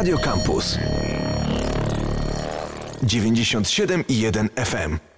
Radio Campus 97,1 FM.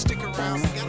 stick around.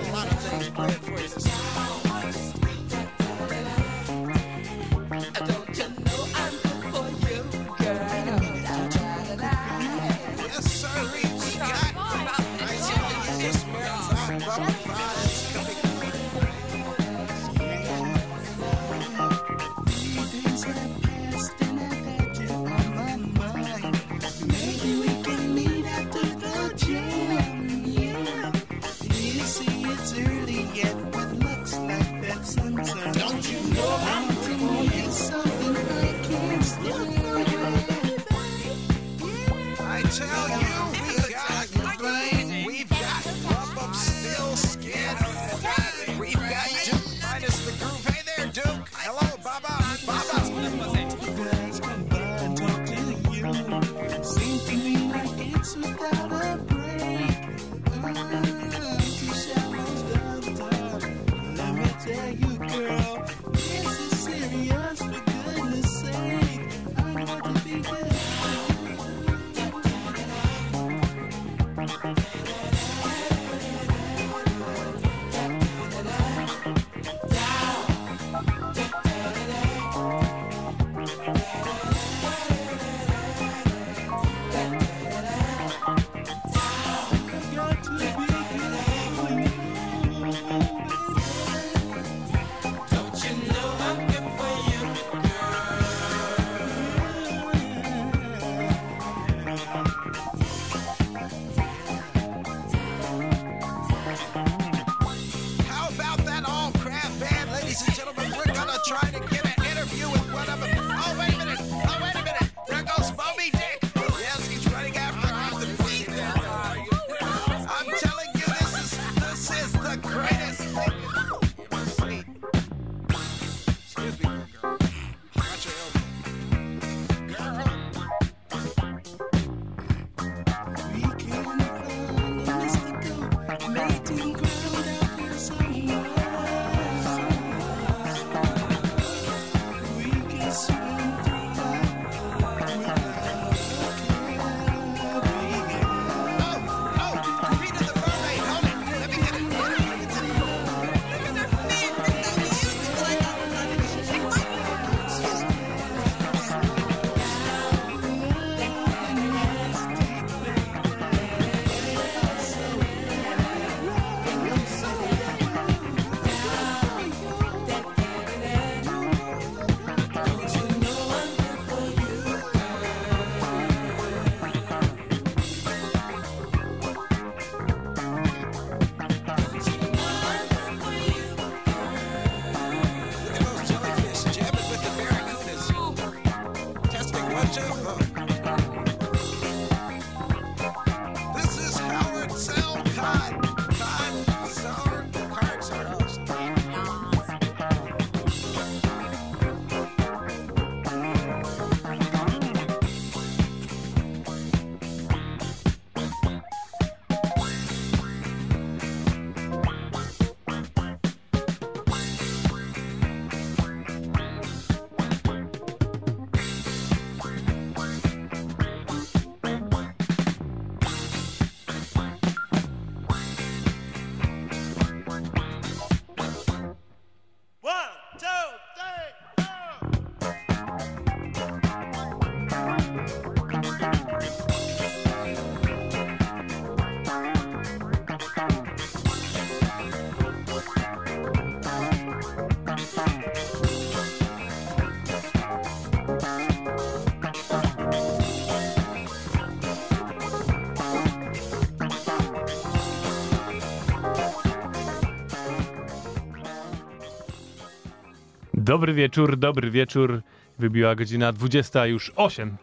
Dobry wieczór, dobry wieczór. Wybiła godzina 20 już 8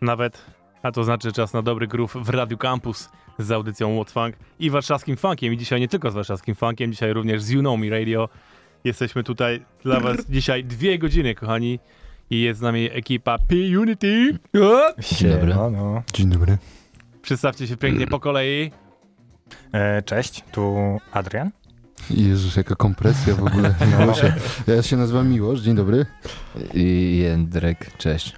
nawet, a to znaczy czas na dobry groove w Radio Campus z audycją What Funk i warszawskim funkiem. I dzisiaj nie tylko z warszawskim funkiem, dzisiaj również z You Know Me Radio. Jesteśmy tutaj dla was dzisiaj dwie godziny, kochani. I jest z nami ekipa P-Unity. Dzień dobry. No. Dzień dobry. Przedstawcie się pięknie po kolei. E, cześć, tu Adrian. Jezus, jaka kompresja w ogóle. No. Ja się nazywam Miłosz, dzień dobry. I Jędrek, cześć.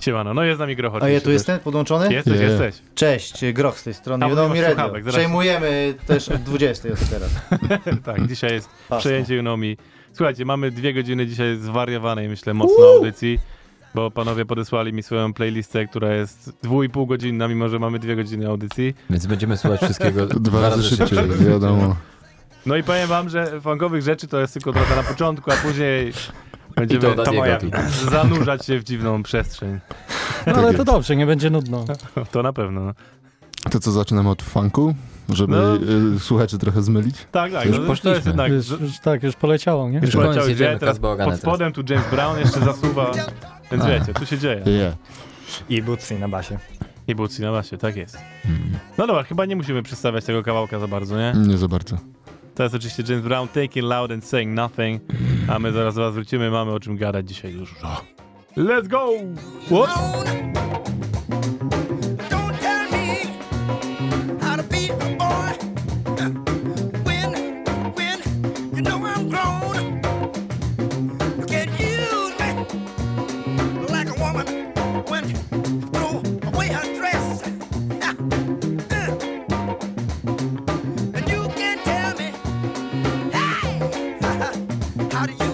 Siemano, no jest z nami Groch A ja tu jestem podłączony? też. Jesteś, Nie. jesteś. Cześć, Groch z tej strony. Masz radio. słuchawek, Przejmujemy też od 20 od teraz. tak, dzisiaj jest Pasmo. przejęcie Unomi. Słuchajcie, mamy dwie godziny dzisiaj zwariowanej, myślę, mocno audycji, bo panowie podesłali mi swoją playlistę, która jest dwu i pół godzinna, mimo że mamy dwie godziny audycji. Więc będziemy słuchać wszystkiego dwa razy szybciej, wiadomo. No i powiem wam, że funkowych rzeczy to jest tylko trochę na początku, a później I będziemy to to moja zanurzać się w dziwną przestrzeń. No Tak ale to dobrze, nie będzie nudno. To na pewno. no. To co, zaczynamy od funku? Żeby No. y, słuchaczy trochę zmylić? Tak, tak. Już no, to jest jednak... Już, już, tak, już poleciało, nie? Już koniec, poleciał jedziemy, gdzie, teraz pod spodem tu James Brown jeszcze zasuwa, więc A. wiecie, tu się dzieje. Yeah. I Butsi na basie. I Bucji na basie, tak jest. Mm. No dobra, chyba nie musimy przedstawiać tego kawałka za bardzo, nie? Nie za bardzo. To jest oczywiście James Brown, Taking Loud and Saying Nothing. A my zaraz do was wrócimy, mamy o czym gadać dzisiaj dużo. Let's go! What? How do you?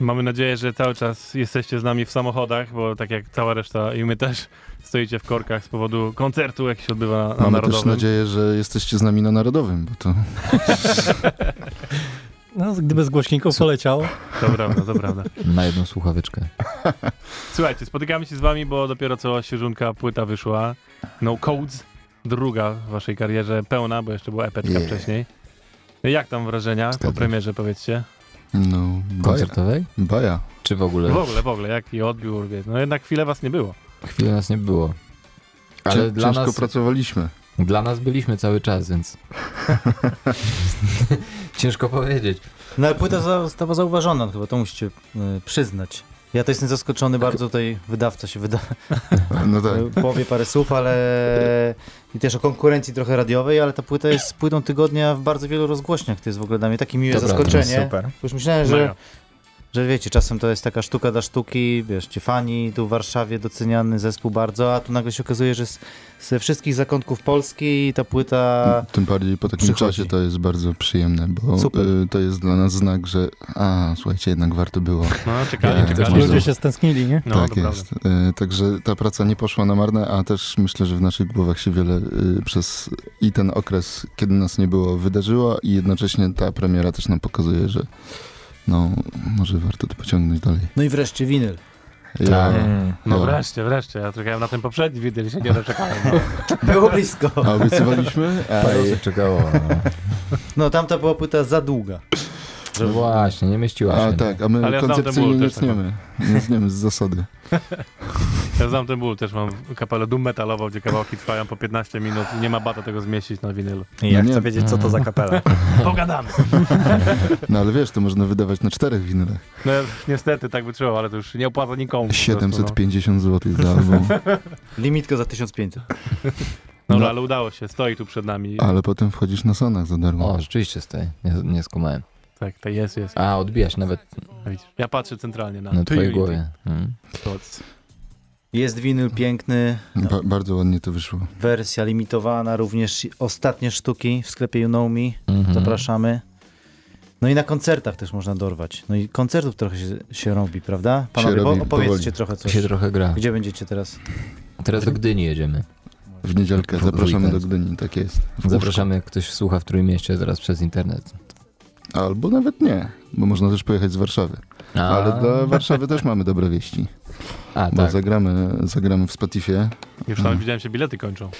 Mamy nadzieję, że cały czas jesteście z nami w samochodach, bo tak jak cała reszta i my też stoicie w korkach z powodu koncertu, jaki się odbywa na, na Mamy też Narodowym. nadzieję, że jesteście z nami na Narodowym, bo to No, gdyby z głośników poleciało. To prawda, to prawda. Na jedną słuchaweczkę. Słuchajcie, spotykamy się z wami, bo dopiero co świeżunka płyta wyszła. No Codes, druga w waszej karierze, pełna, bo jeszcze była epeczka Yeah. wcześniej. Jak tam wrażenia po Zgadzam się. premierze, powiedzcie? No. Koncertowej? baja. Czy w ogóle? W ogóle, w ogóle, jaki odbiór, wie- no jednak chwilę was nie było. Chwilę nas nie było. Ale Cię- dla Ciężko nas, pracowaliśmy. dla nas byliśmy cały czas, więc... Ciężko powiedzieć. No ale płyta za- została zauważona, chyba to musicie y, przyznać. Ja to jestem zaskoczony bardzo, tutaj wydawca się wyda, No tak. powie parę słów, ale i też o konkurencji trochę radiowej, ale ta płyta jest płytą tygodnia w bardzo wielu rozgłośniach. To jest w ogóle dla mnie takie miłe prawda, zaskoczenie. Super. Już myślałem, że. Że wiecie, czasem to jest taka sztuka dla sztuki, wiesz, Ciefani, tu w Warszawie doceniany zespół bardzo, a tu nagle się okazuje, że z, ze wszystkich zakątków Polski ta płyta... Tym bardziej po takim Przychodzi. czasie to jest bardzo przyjemne, bo Super. y, to jest dla nas znak, że a, słuchajcie, jednak warto było. No, czekali, Tak, czekali. Ludzie się stęsknili, nie? No, tak to prawda. jest. Y, Także ta praca nie poszła na marne, a też myślę, że w naszych głowach się wiele y, przez i ten okres, kiedy nas nie było, wydarzyło i jednocześnie ta premiera też nam pokazuje, że no, może warto to pociągnąć dalej. No i wreszcie winyl. Ja, Tak. Mm. No ja. wreszcie, wreszcie. Ja czekałem na ten poprzedni wideo i się nie doczekałem. No. Było blisko. A obiecywaliśmy? Parę osób czekało. No. No tamta była płyta za długa. No właśnie, nie mieściła się. A nie? tak, a my Ale ja koncepcyjnie nie tniemy. Nie tniemy z zasady. Ja znam ten ból, też mam kapelę doom metalową, gdzie kawałki trwają po 15 minut i nie ma bata tego zmieścić na winylu. I ja No nie. chcę wiedzieć, co to za kapela. Pogadamy. No ale wiesz, to można wydawać na czterech winylach. No niestety tak by trzeba, ale to już nie opłaca nikomu. po prostu, 750 zł za album. Limitka za 1500. No. Dobra, No. ale udało się, stoi tu przed nami. Ale potem wchodzisz na sonach za darmo. O, rzeczywiście stoi. Nie, nie skumałem. Tak, to jest, jest. A, odbija się nawet Widzisz. Ja patrzę centralnie na, na twojej Unity. głowie. Mm. Thoughts. Jest winyl piękny, Ba- bardzo ładnie to wyszło. wersja limitowana, również ostatnie sztuki w sklepie You Know Me. Mhm. Zapraszamy. No i na koncertach też można dorwać. No i koncertów trochę się, się robi, prawda? Panowie, Się robi bo opowiedzcie powoli. trochę To coś. się trochę gra. Gdzie będziecie teraz? Teraz do Gdyni jedziemy. W niedzielkę W- w zapraszamy do weekend. Gdyni, tak jest. W Zapraszamy, jak ktoś słucha w Trójmieście teraz przez internet. Albo nawet nie, bo można też pojechać z Warszawy. A, Ale dla Warszawy też mamy dobre wieści. A, Bo tak. zagramy, zagramy w Spotify. Już tam widziałem, się bilety kończą.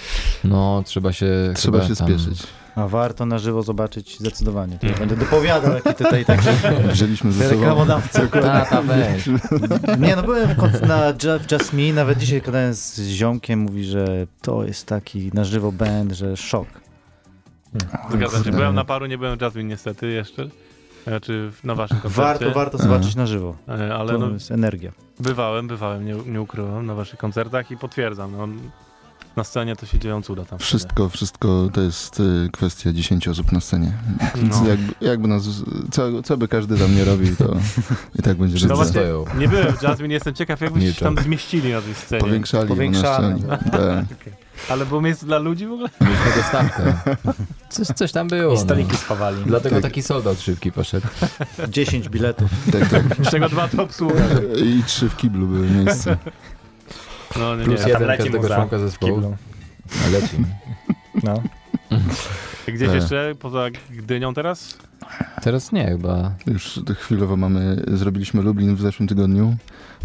No, trzeba się Trzeba się tam- spieszyć. A warto na żywo zobaczyć zdecydowanie. Mhm. będę dopowiadał, jaki tutaj także Wzięliśmy ze sobą... Tata, weź. Nie, no byłem na Just, Just Me, nawet dzisiaj gadałem z ziomkiem, mówi, że to jest taki na żywo band, że szok. Zgadzam się. Byłem na paru, nie byłem w Jasmine niestety jeszcze. Znaczy na waszym koncercie. Warto, warto zobaczyć na żywo. E, Ale To no, jest energia. bywałem, bywałem, nie, nie ukrywam, na waszych koncertach i potwierdzam. No, na scenie to się dzieją cuda tam. Wszystko, wszystko to jest y, kwestia 10 osób na scenie. Więc No. jakby, jakby nas, co, co by każdy tam nie robił, to i tak będzie No właśnie, stoją. Nie byłem w Jasmine, jestem ciekaw, jak byście się Milczą. tam zmieścili na tej scenie. Powiększali na Powiększamy. scenie. Tak. Ale było miejsce dla ludzi w ogóle? Mieliśmy dostawkę. Coś, coś tam było. I No. stoliki schowali. Dlatego Tak. taki soldat szybki poszedł. 10 biletów. Tak, tak. Z czego dwa to obsługa. I trzy w kiblu były miejsca. No nie, Plus nie. jeden leci każdego członka zespołu. kiblu. A Leci. No. Gdzieś Tak. jeszcze poza Gdynią teraz? Teraz nie chyba. Już chwilowo mamy, zrobiliśmy Lublin w zeszłym tygodniu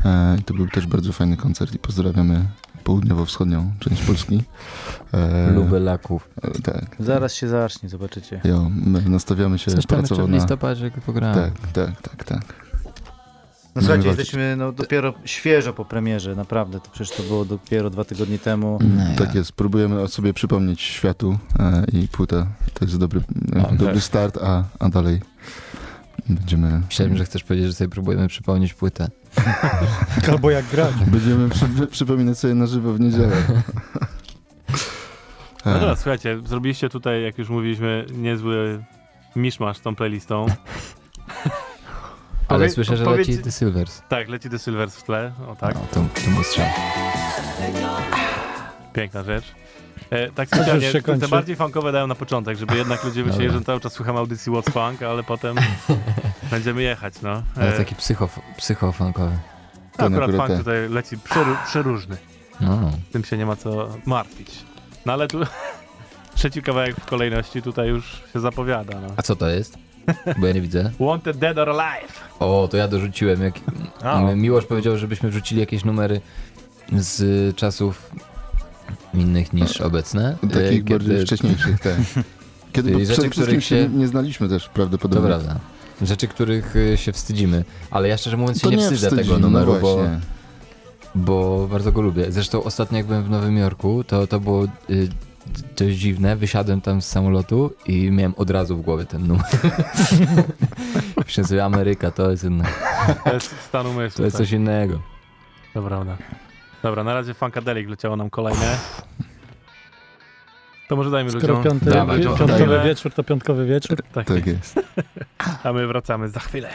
e, i to był też bardzo fajny koncert i pozdrawiamy południowo-wschodnią część Polski. E, Lubelaków. e, Tak, Zaraz się zacznie, zobaczycie. jo, my nastawiamy się pracowo w na... listopadzie pograłem. Tak, tak, tak, tak. No słuchajcie, jesteśmy no, dopiero świeżo po premierze, naprawdę. To przecież to było dopiero dwa tygodnie temu. Nie. Tak jest, próbujemy o sobie przypomnieć światu e, i płyta to jest dobry, e, dobry tak. start, a, a dalej będziemy, Myślałem, że chcesz powiedzieć, że sobie próbujemy przypomnieć płytę. Albo jak grać. będziemy przy, przypominać sobie na żywo w niedzielę. No dobra, słuchajcie, zrobiliście tutaj, jak już mówiliśmy, niezły miszmasz z tą playlistą. Ale Powie- słyszę, że powiedz- leci The Silvers. Tak, leci The Silvers w tle, o tak, No, to, to piękna rzecz. E, tak specjalnie, się te kończy. bardziej funkowe dają na początek, żeby jednak ludzie myśleli, że cały czas słuchamy audycji What's Funk, ale potem będziemy jechać, no. Ale E, taki psycho, psychofunkowy. Ten akurat funk ten. tutaj leci przeru, przeróżny. No, Tym się nie ma co martwić. No ale tu trzeci kawałek w kolejności tutaj już się zapowiada, no. a co to jest? Bo ja nie widzę. Wanted Dead or Alive. O, to ja dorzuciłem. Jak... Miłosz powiedział, żebyśmy wrzucili jakieś numery z czasów innych niż obecne. E, Takich kiedy- bardziej wcześniejszych, tak. Kiedy po- rzeczy, których się nie znaliśmy też To prawdopodobnie. prawda. Rzeczy, których y, się wstydzimy. Ale ja szczerze mówiąc się To nie, nie wstydzę wstydzi, tego no numeru, bo, właśnie. bo bardzo go lubię. Zresztą ostatnio jak byłem w Nowym Jorku, to, to było y, dość dziwne. Wysiadłem tam z samolotu i miałem od razu w głowie ten numer. Myślę sobie, Ameryka to jest, inne, To jest stan umysłu. to jest tak. coś innego. To prawda. Dobra, na razie Funkadelic leciało nam kolejne. To może dajmy Skoro ludziom. piąty, Dawaj, piątkowy dajmy. wieczór, to piątkowy wieczór. Tak, Tak jest. A my wracamy za chwilę.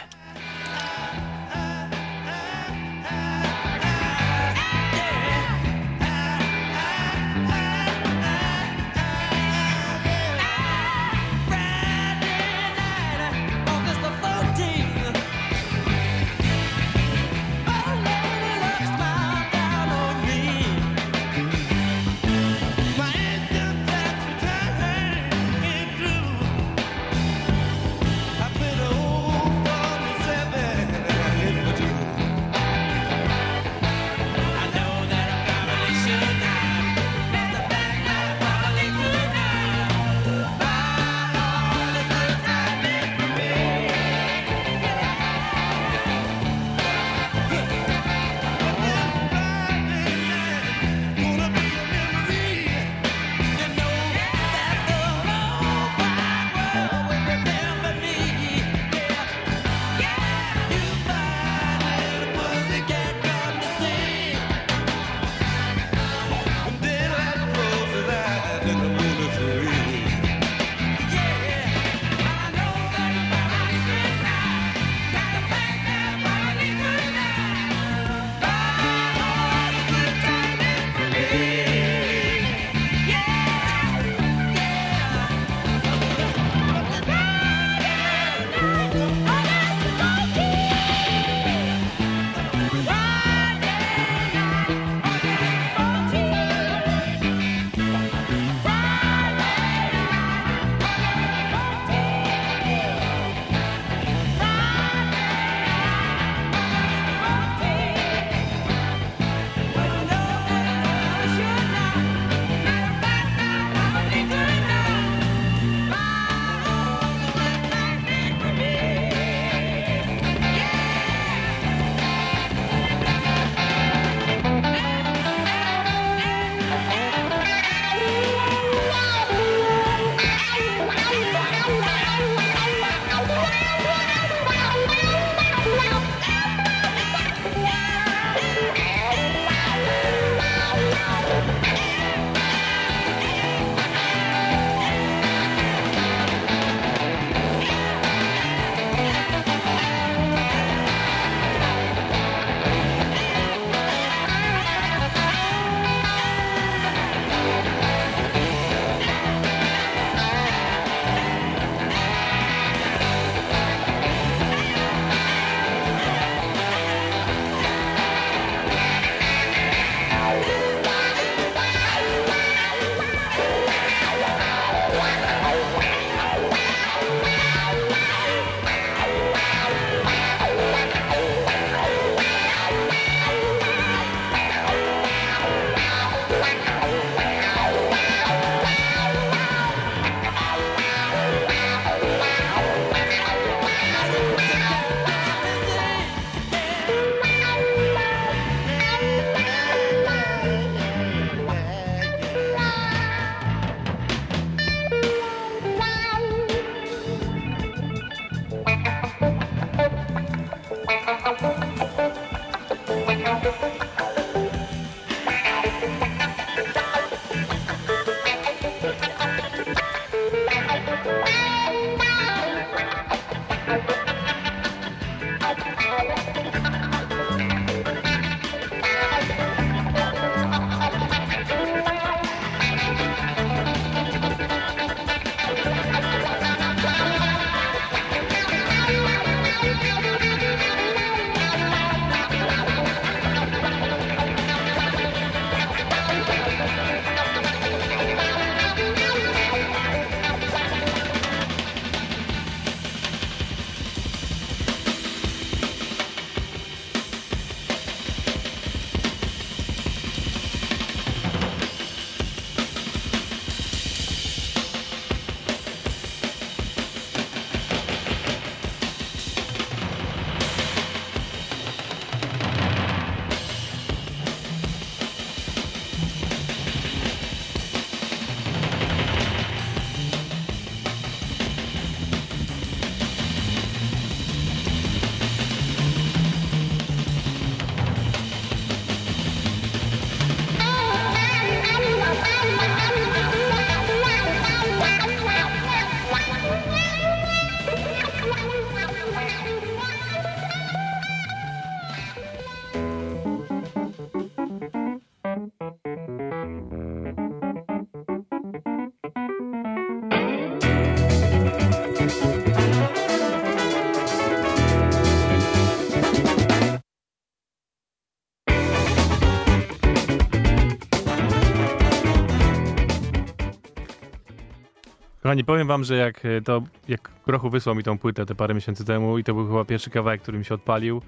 Kochani, powiem wam, że jak e, to, jak Grochu wysłał mi tą płytę te parę miesięcy temu i to był chyba pierwszy kawałek, który mi się odpalił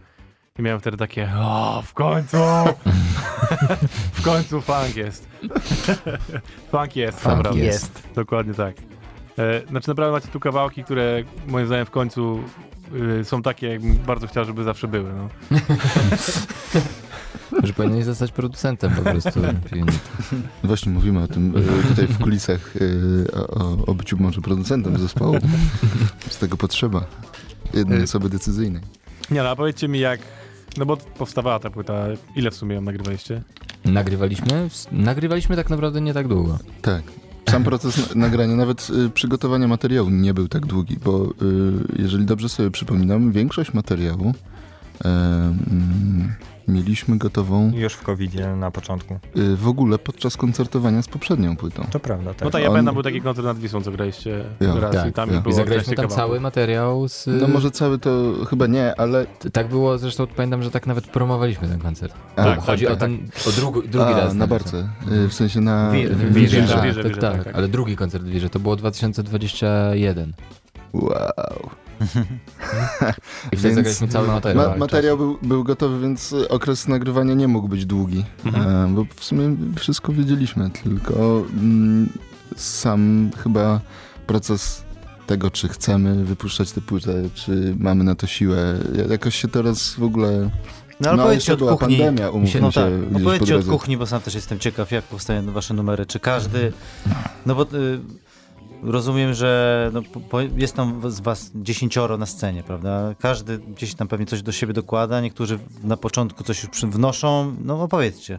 i miałem wtedy takie, o, w końcu! w końcu funk jest. funk jest, Funk naprawdę. jest. Dokładnie tak. E, znaczy naprawdę macie tu kawałki, które moim zdaniem w końcu y, są takie, jakbym bardzo chciał, żeby zawsze były. No. Powinieneś zostać producentem po prostu. Właśnie mówimy o tym e, tutaj w kulisach e, o, o- byciu może producentem zespołu. Z tego potrzeba jednej E, osoby decyzyjnej. Nie no, a powiedzcie mi jak, no bo powstawała ta płyta, ile w sumie ją nagrywaliście? Nagrywaliśmy? Nagrywaliśmy tak naprawdę nie tak długo. Tak. Sam proces na- nagrania, nawet przygotowania materiału nie był tak długi, bo jeżeli dobrze sobie przypominam, większość materiału mieliśmy gotową Już w covid na początku. y, w ogóle podczas koncertowania z poprzednią płytą. To prawda, tak. No tak, ja On- pamiętam, był taki koncert nad Wisłą, co graliście Ja, raz i tak, tam ja. I było zagraliśmy 15 tam cały materiał z... No może cały to chyba nie, ale Tak było, zresztą pamiętam, że tak nawet promowaliśmy ten koncert. A, Tak, Chodzi tak, o ten, o drugi, drugi a, raz. na barce, y, w sensie na Wirze, Wirze. Tak, Wirze, tak, Wirze, tak, tak, tak. ale drugi koncert w Wirze, to było 2021. Wow. I wtedy Więc- zagraliśmy cały materiał. Ma, materiał był, był gotowy, więc okres nagrywania nie mógł być długi, Mhm. e, bo w sumie wszystko wiedzieliśmy, tylko mm, sam chyba proces tego, czy chcemy wypuszczać tę płytę, czy mamy na to siłę, jakoś się teraz w ogóle... No ale powiedzcie jeszcze od kuchni. pandemia, umówmy No się. tak, no powiedzcie po od kuchni, bo sam też jestem ciekaw, jak powstają wasze numery. Czy każdy. No bo y, rozumiem, że no, jest tam z was dziesięcioro na scenie, prawda? Każdy gdzieś tam pewnie coś do siebie dokłada, niektórzy na początku coś już wnoszą. No opowiedzcie.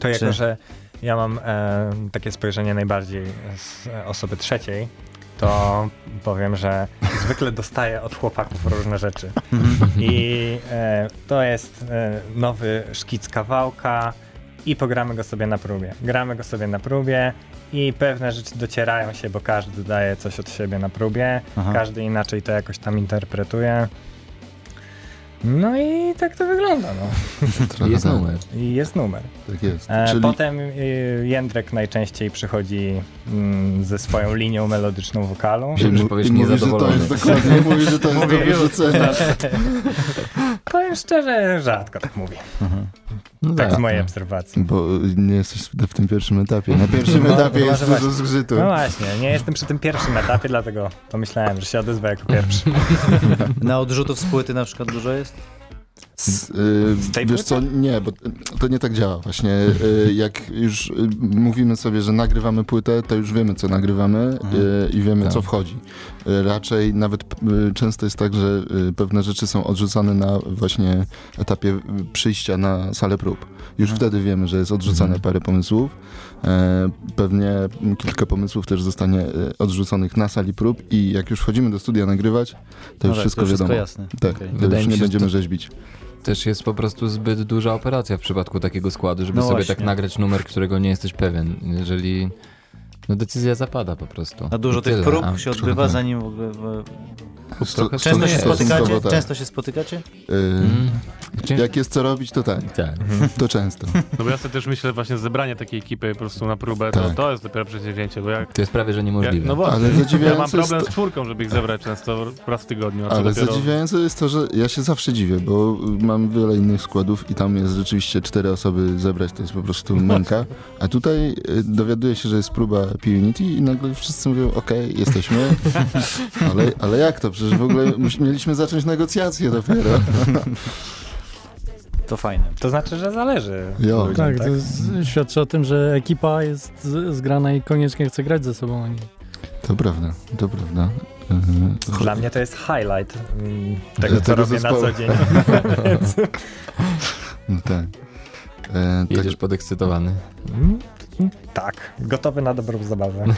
To jako, Czy- że ja mam e, takie spojrzenie najbardziej z osoby trzeciej, to powiem, że zwykle dostaję od chłopaków różne rzeczy. I e, to jest e, nowy szkic kawałka i pogramy go sobie na próbie. Gramy go sobie na próbie i pewne rzeczy docierają się, bo każdy daje coś od siebie na próbie, Aha. każdy inaczej to jakoś tam interpretuje. No i tak to wygląda, no. Jest numer. I jest numer. Tak jest. E, Czyli Potem y, Jędrek najczęściej przychodzi mm, ze swoją linią melodyczną wokalu. Myślałem, że powiesz mówi, że to niezadowolony. jest dokładnie, mówi, że to jest Mówię do już. wyrzucenia. Powiem szczerze, rzadko tak mówi. No Tak z mojej no. obserwacji. Bo nie jesteś w tym pierwszym etapie. Na pierwszym No, etapie no jest dużo zgrzytu. No właśnie, nie jestem przy tym pierwszym etapie, dlatego pomyślałem, że się odezwę jako pierwszy. Na odrzutów z płyty na przykład dużo jest? Z, y, Z tej wiesz co, nie, bo to nie tak działa właśnie. Y, jak już y, mówimy sobie, że nagrywamy płytę, to już wiemy, co nagrywamy Mhm. y, i wiemy, Tak. co wchodzi. Y, raczej nawet y, często jest tak, że y, pewne rzeczy są odrzucane na właśnie etapie przyjścia na salę prób. Już Mhm. wtedy wiemy, że jest odrzucane Mhm. parę pomysłów. E, pewnie kilka pomysłów też zostanie odrzuconych na sali prób i jak już wchodzimy do studia nagrywać, to No już tak, wszystko to wszystko wiadomo. jasne. Tak, Wydaje już nie się, będziemy to- rzeźbić. Też jest po prostu zbyt duża operacja w przypadku takiego składu, żeby No sobie tak nagrać numer, którego nie jesteś pewien. Jeżeli no decyzja zapada po prostu. A dużo I tych tyle. prób się odbywa, zanim w ogóle... W... trochę Często to się spotykacie? Tak. Często się spotykacie? Y, Mm. Jak jest co robić, to tak. Tak. To często. No bo ja sobie też myślę, właśnie zebranie takiej ekipy po prostu na próbę, to, Tak. to jest dopiero przedsięwzięcie, bo jak... To jest prawie, że niemożliwe. no bo Ale ja mam problem to, z czwórką, żeby ich zebrać często raz w tygodniu, ale dopiero... zadziwiające jest to, że ja się zawsze dziwię, bo mam wiele innych składów i tam jest rzeczywiście cztery osoby zebrać, to jest po prostu męka. A tutaj y, dowiaduję się, że jest próba P-Unity i nagle wszyscy mówią, okej, jesteśmy, ale, ale jak to? Przecież w ogóle mieliśmy zacząć negocjacje dopiero. To fajne. To znaczy, że zależy. Jo. ludziom, Tak, to jest, świadczy o tym, że ekipa jest zgrana i koniecznie chce grać ze sobą. To prawda, to prawda. Y, Dla mnie to jest highlight mm, tego, co robię zespołu. na co dzień. No tak. E, tak. Jedziesz podekscytowany. Tak, gotowy na dobrą zabawę.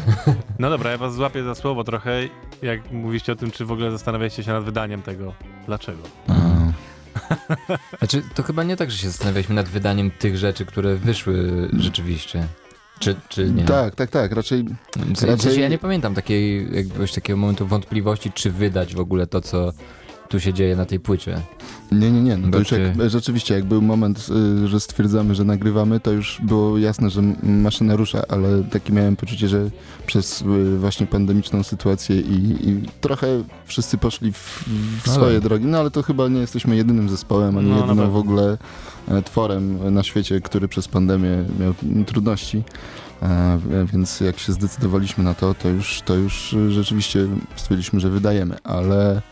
No dobra, ja was złapię za słowo trochę, jak mówiście o tym, czy w ogóle zastanawiacie się nad wydaniem tego. Dlaczego? Znaczy, to chyba nie tak, że się zastanawialiśmy nad wydaniem tych rzeczy, które wyszły rzeczywiście. Czy, czy nie? tak, tak, tak. Raczej Raczej- ja nie pamiętam takiej, jakiegoś takiego momentu wątpliwości, czy wydać w ogóle to, co tu się dzieje na tej płycie. Nie, nie, nie. No to już jak, rzeczywiście, jak był moment, y, że stwierdzamy, że nagrywamy, to już było jasne, że maszyna rusza, ale takie miałem poczucie, że przez y, właśnie pandemiczną sytuację i, i trochę wszyscy poszli w, w No swoje tak. drogi, no ale to chyba nie jesteśmy jedynym zespołem, ani No, pewno. w ogóle e, tworem na świecie, który przez pandemię miał trudności. E, Więc jak się zdecydowaliśmy na to, to już, to już y, rzeczywiście stwierdziliśmy, że wydajemy, ale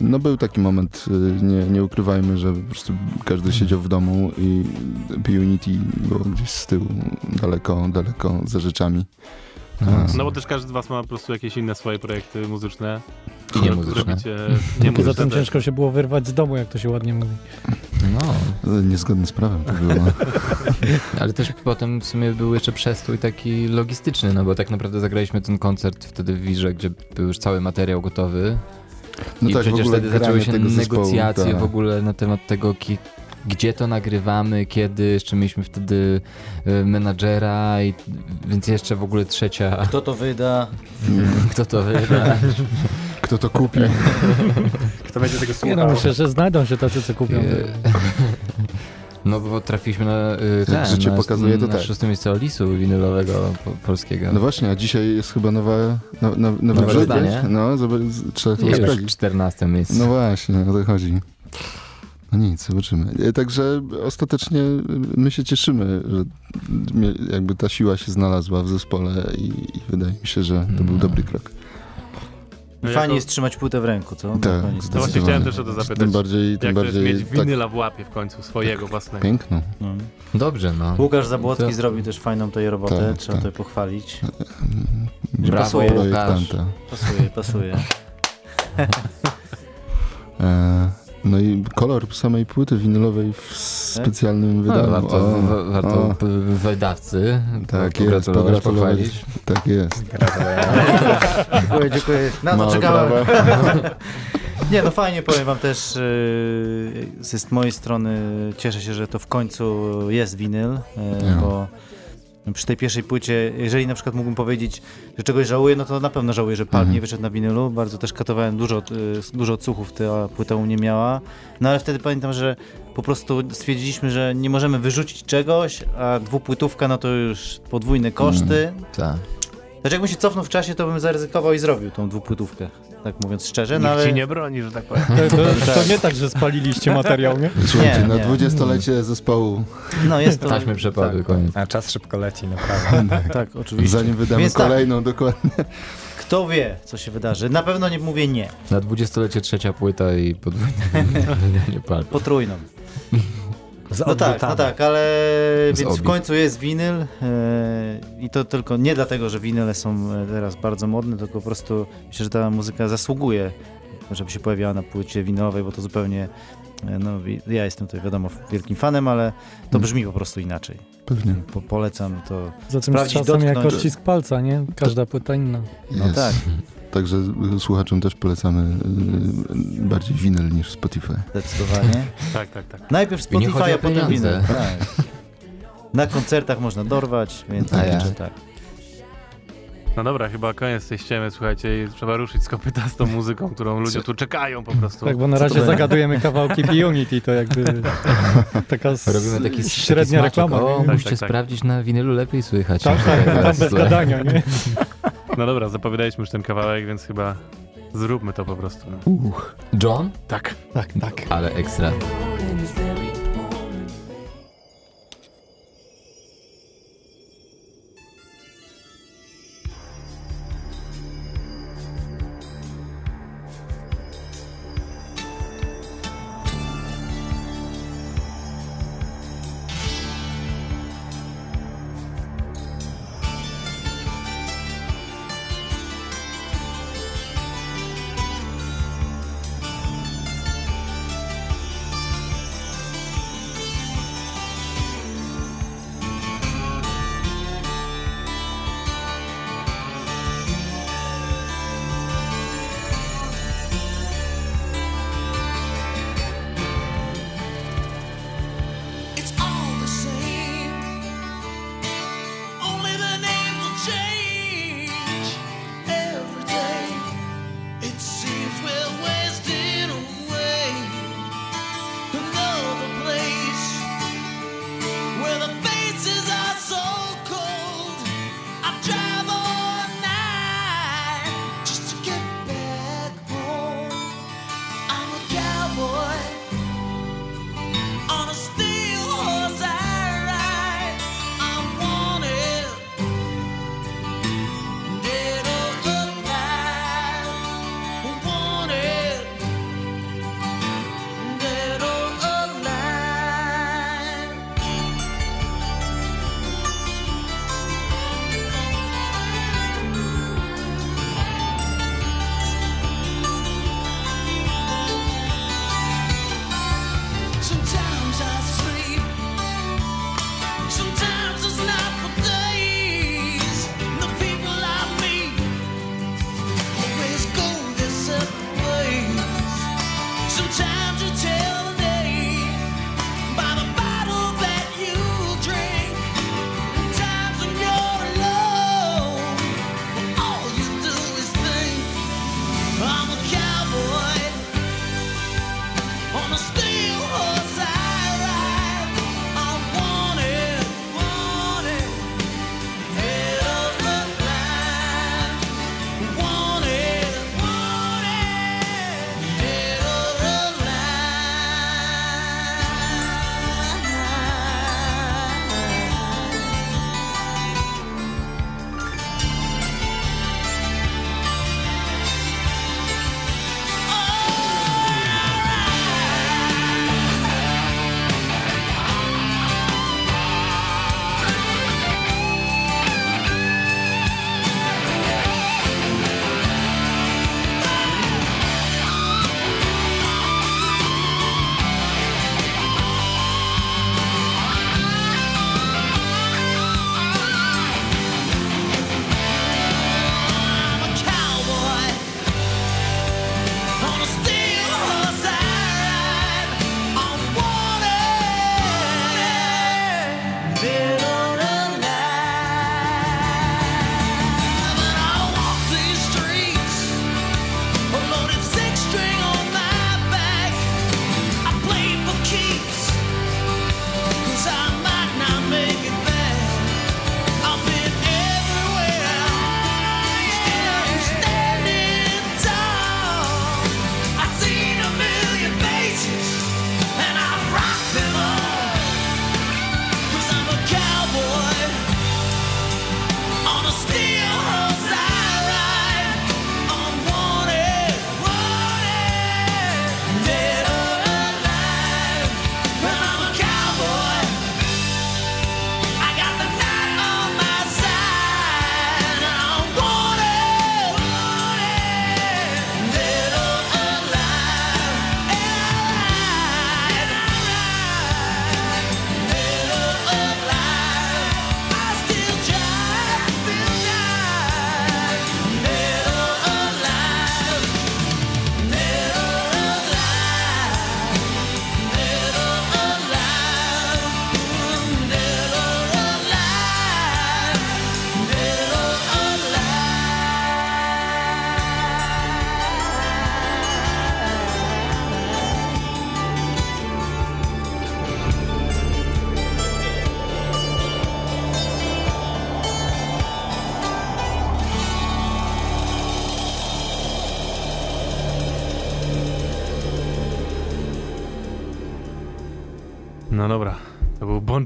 no był taki moment, y, nie, nie ukrywajmy, że po prostu każdy siedział w domu i Unity było gdzieś z tyłu, daleko, daleko za rzeczami. No. No bo też każdy z was ma po prostu jakieś inne swoje projekty muzyczne. I które niemuzyczne. Robicie, nie Poza muzyczne tym ciężko się było wyrwać z domu, jak to się ładnie mówi. No, Niezgodne z prawem to było. ale też potem w sumie był jeszcze przestój taki logistyczny, no bo tak naprawdę zagraliśmy ten koncert wtedy w Wirze, gdzie był już cały materiał gotowy. No I tak, w przecież wtedy zaczęły się tego zespołu, negocjacje tak. w ogóle na temat tego, ki, gdzie to nagrywamy, kiedy. Jeszcze mieliśmy wtedy e, menadżera, i, więc jeszcze w ogóle trzecia. Kto to wyda? Kto to wyda? Kto to kupi? Kto będzie tego Nie no, słuchał? myślę, że znajdą się tacy, co kupią. No bo trafiliśmy na, e, Jak ten, życie na, pokazuje, to na tak. szóste miejsce Olisu winylowego po, polskiego. No właśnie, a dzisiaj jest chyba nowa, no, no, Nowe wrzut, zdanie? nie? No, zobacz, trzeba to sprawdzić. 14 miejsce. No właśnie, o to chodzi. No nic, zobaczymy. E, Także ostatecznie y, my się cieszymy, że jakby ta siła się znalazła w zespole i, i wydaje mi się, że to był No. dobry krok. No Fajnie jako- jest trzymać płytę w ręku, co? Tak. To właśnie chciałem też o to Tym zapytać. bardziej, tym Jak to jest bardziej mieć tak winyla w łapie w końcu, swojego własnego. piękno. No. Dobrze, no. Łukasz Zabłocki To- zrobił też fajną tutaj robotę, Tak, trzeba tak. tutaj pochwalić. Brawo, pasuje. Łukasz. Pasuje, pasuje. E, no i kolor samej płyty winylowej w specjalnym No, wydaniu. warto, O, wa- warto o, wydawcy Tak jest, pogratulować, pochwalić. tak jest. dziękuję, dziękuję. Na to Małe czekałem. Nie, no fajnie, powiem wam też, yy, z mojej strony cieszę się, że to w końcu jest winyl, yy, Ja. Przy tej pierwszej płycie, jeżeli na przykład mógłbym powiedzieć, że czegoś żałuję, no to na pewno żałuję, że Pal Mhm. nie wyszedł na winylu. Bardzo też katowałem, dużo, yy, dużo odsłuchów ta płyta u mnie miała. No ale wtedy pamiętam, że po prostu stwierdziliśmy, że nie możemy wyrzucić czegoś, a dwupłytówka, no to już podwójne koszty. Tak. Znaczy jakbym się cofnął w czasie, to bym zaryzykował i zrobił tą dwupłytówkę, tak mówiąc szczerze, no Nikt ale... ci nie broni, że tak powiem. To, to, to nie tak, że spaliliście materiał, nie? Słuchajcie, Nie, na nie. dwudziestolecie zespołu, No jest to... Taśmy przepadły, tak, koniec. A czas szybko leci, naprawdę. Tak, oczywiście. zanim wydamy Więc tak. kolejną, dokładnie. Kto wie, co się wydarzy? Na pewno nie mówię nie. Na dwudziestolecie trzecia płyta i podwójne wydanie pal. Potrójną. Z No tak, no tak, ale Z więc w końcu jest winyl e, i to tylko nie dlatego, że winyle są e, teraz bardzo modne, tylko po prostu myślę, że ta muzyka zasługuje, żeby się pojawiała na płycie winylowej, bo to zupełnie, e, no ja jestem tutaj wiadomo wielkim fanem, ale to Mm. brzmi po prostu inaczej. Pewnie. Po, polecam to. Za tym z Sprawdzić, czasem jak dotknąć. odcisk palca, nie? Każda płyta inna. No Jest. tak, Także słuchaczom też polecamy y, bardziej winyl niż Spotify. zdecydowanie. Tak, tak, tak. Najpierw Spotify, a potem winyl. Tak. Na koncertach można dorwać, więc A tak, ja? tak. No dobra, chyba koniec tej ściemy, słuchajcie, i trzeba ruszyć z kopyta z tą muzyką, którą ludzie tu czekają po prostu. Tak, bo na razie zagadujemy kawałki Unity, to jakby taka s- Robimy taki, średnia taki reklama. O? Tak, musicie tak, tak. sprawdzić na winylu lepiej słychać. Tak, tak, tam bez gadania, nie? No dobra, zapowiadaliśmy już ten kawałek, więc chyba zróbmy to po prostu. Uch. John? Tak. Tak, tak. Ale ekstra.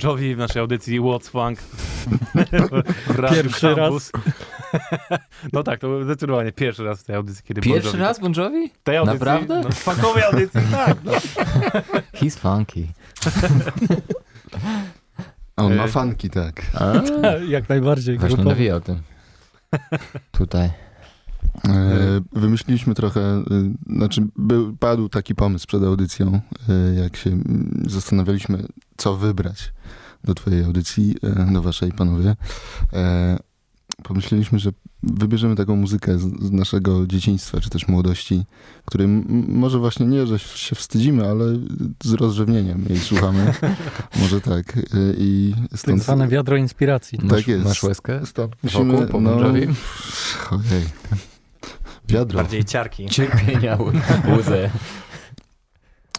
Bon Jovi w naszej audycji What's Funk. Pierwszy Campus. No tak, to był zdecydowanie pierwszy raz w tej audycji, kiedy Bon Pierwszy Jovi... raz Bon Jovi? W tej audycji, Naprawdę? No, w funkowej audycji, tak. No. He's funky. On ma E, fanki, tak. A? Jak najbardziej. Właśnie grupowo. nawijał tym. Tutaj. E, wymyśliliśmy trochę, e, znaczy był, padł taki pomysł przed audycją, e, jak się mm, zastanawialiśmy, co wybrać do twojej audycji, do waszej panowie. Pomyśleliśmy, że wybierzemy taką muzykę z, naszego dzieciństwa, czy też młodości, której może właśnie nie, że się wstydzimy, ale z rozrzewnieniem jej słuchamy. może tak. I Tak stąd... zwane wiadro inspiracji. Tak Masz, jest. masz łezkę? Stąd Wokół, musimy, po no, ojej. Wiadro. Bardziej ciarki. Cierpienia, łzę.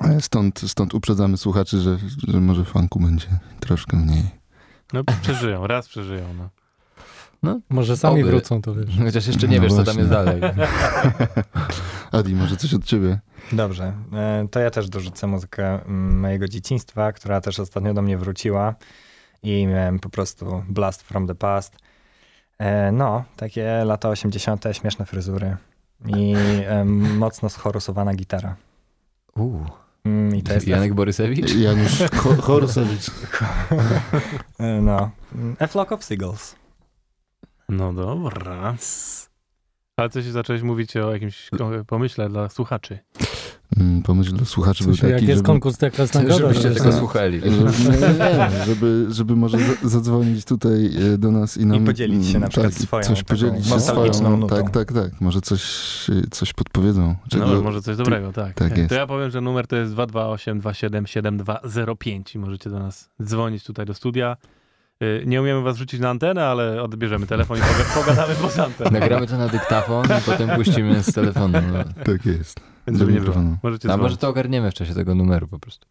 E, Stąd, stąd uprzedzamy słuchaczy, że, że może funku będzie troszkę mniej. no przeżyją, raz przeżyją. No. Może sami Oby. wrócą, to wiesz. Chociaż jeszcze nie No wiesz, co tam właśnie. jest dalej. Adi, może coś od ciebie? Dobrze, e, to ja też dorzucę muzykę mm, mojego dzieciństwa, która też ostatnio do mnie wróciła i miałem po prostu blast from the past. E, No, takie lata 80., śmieszne fryzury i mocno schorusowana gitara. Uuu. Mm, I to jest Janek Borysewicz? Janusz Ho- Horusewicz. E, No, A Flock of Seagulls. no dobra. Ale coś zacząłeś mówić o jakimś pomyśle dla słuchaczy. Mm, Pomysł dla słuchaczy był Coś, jak taki, jest żeby, konkurs, to jakaś nagroda. Żebyście że- tego słuchali. żeby, nie, nie, nie, żeby, żeby może za- zadzwonić tutaj e, do nas i nam... I podzielić się na mm, przykład tak, swoją Coś podzielić się swoją... nutą. Tak, tak, tak. Może coś, e, coś podpowiedzą. Czego, No, może coś dobrego, tak. tak jest. To ja powiem, że numer to jest 228 27 7205 i możecie do nas dzwonić tutaj do studia. Y, Nie umiemy was rzucić na antenę, ale odbierzemy telefon i poga- pogadamy poza anteną. Nagramy to na dyktafon i potem puścimy z telefonu. No. Tak jest. Więc żeby nie było. mikrofonu. Możecie A może to ogarniemy w czasie tego numeru po prostu.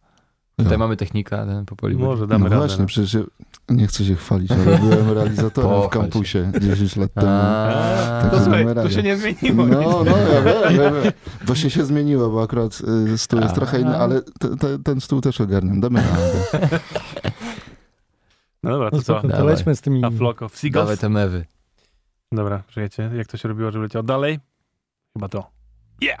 Ja. Tutaj mamy technika, ten popoli. Może damy No radę. właśnie, przecież ja nie chcę się chwalić, ale byłem realizatorem w się. kampusie 10 lat temu. A, To słuchaj, numery. się nie zmieniło. No, no, ja wiem, ja wiem. Właśnie się zmieniło, bo akurat y, stół jest trochę inny, ale te, te, ten stół też ogarniam. Damy radę. No dobra, to No co? to lećmy z tymi... A Flock of Dawaj te mewy. Dobra, przyjecie. Jak to się robiło, żeby leciał dalej? Chyba to. Yeah!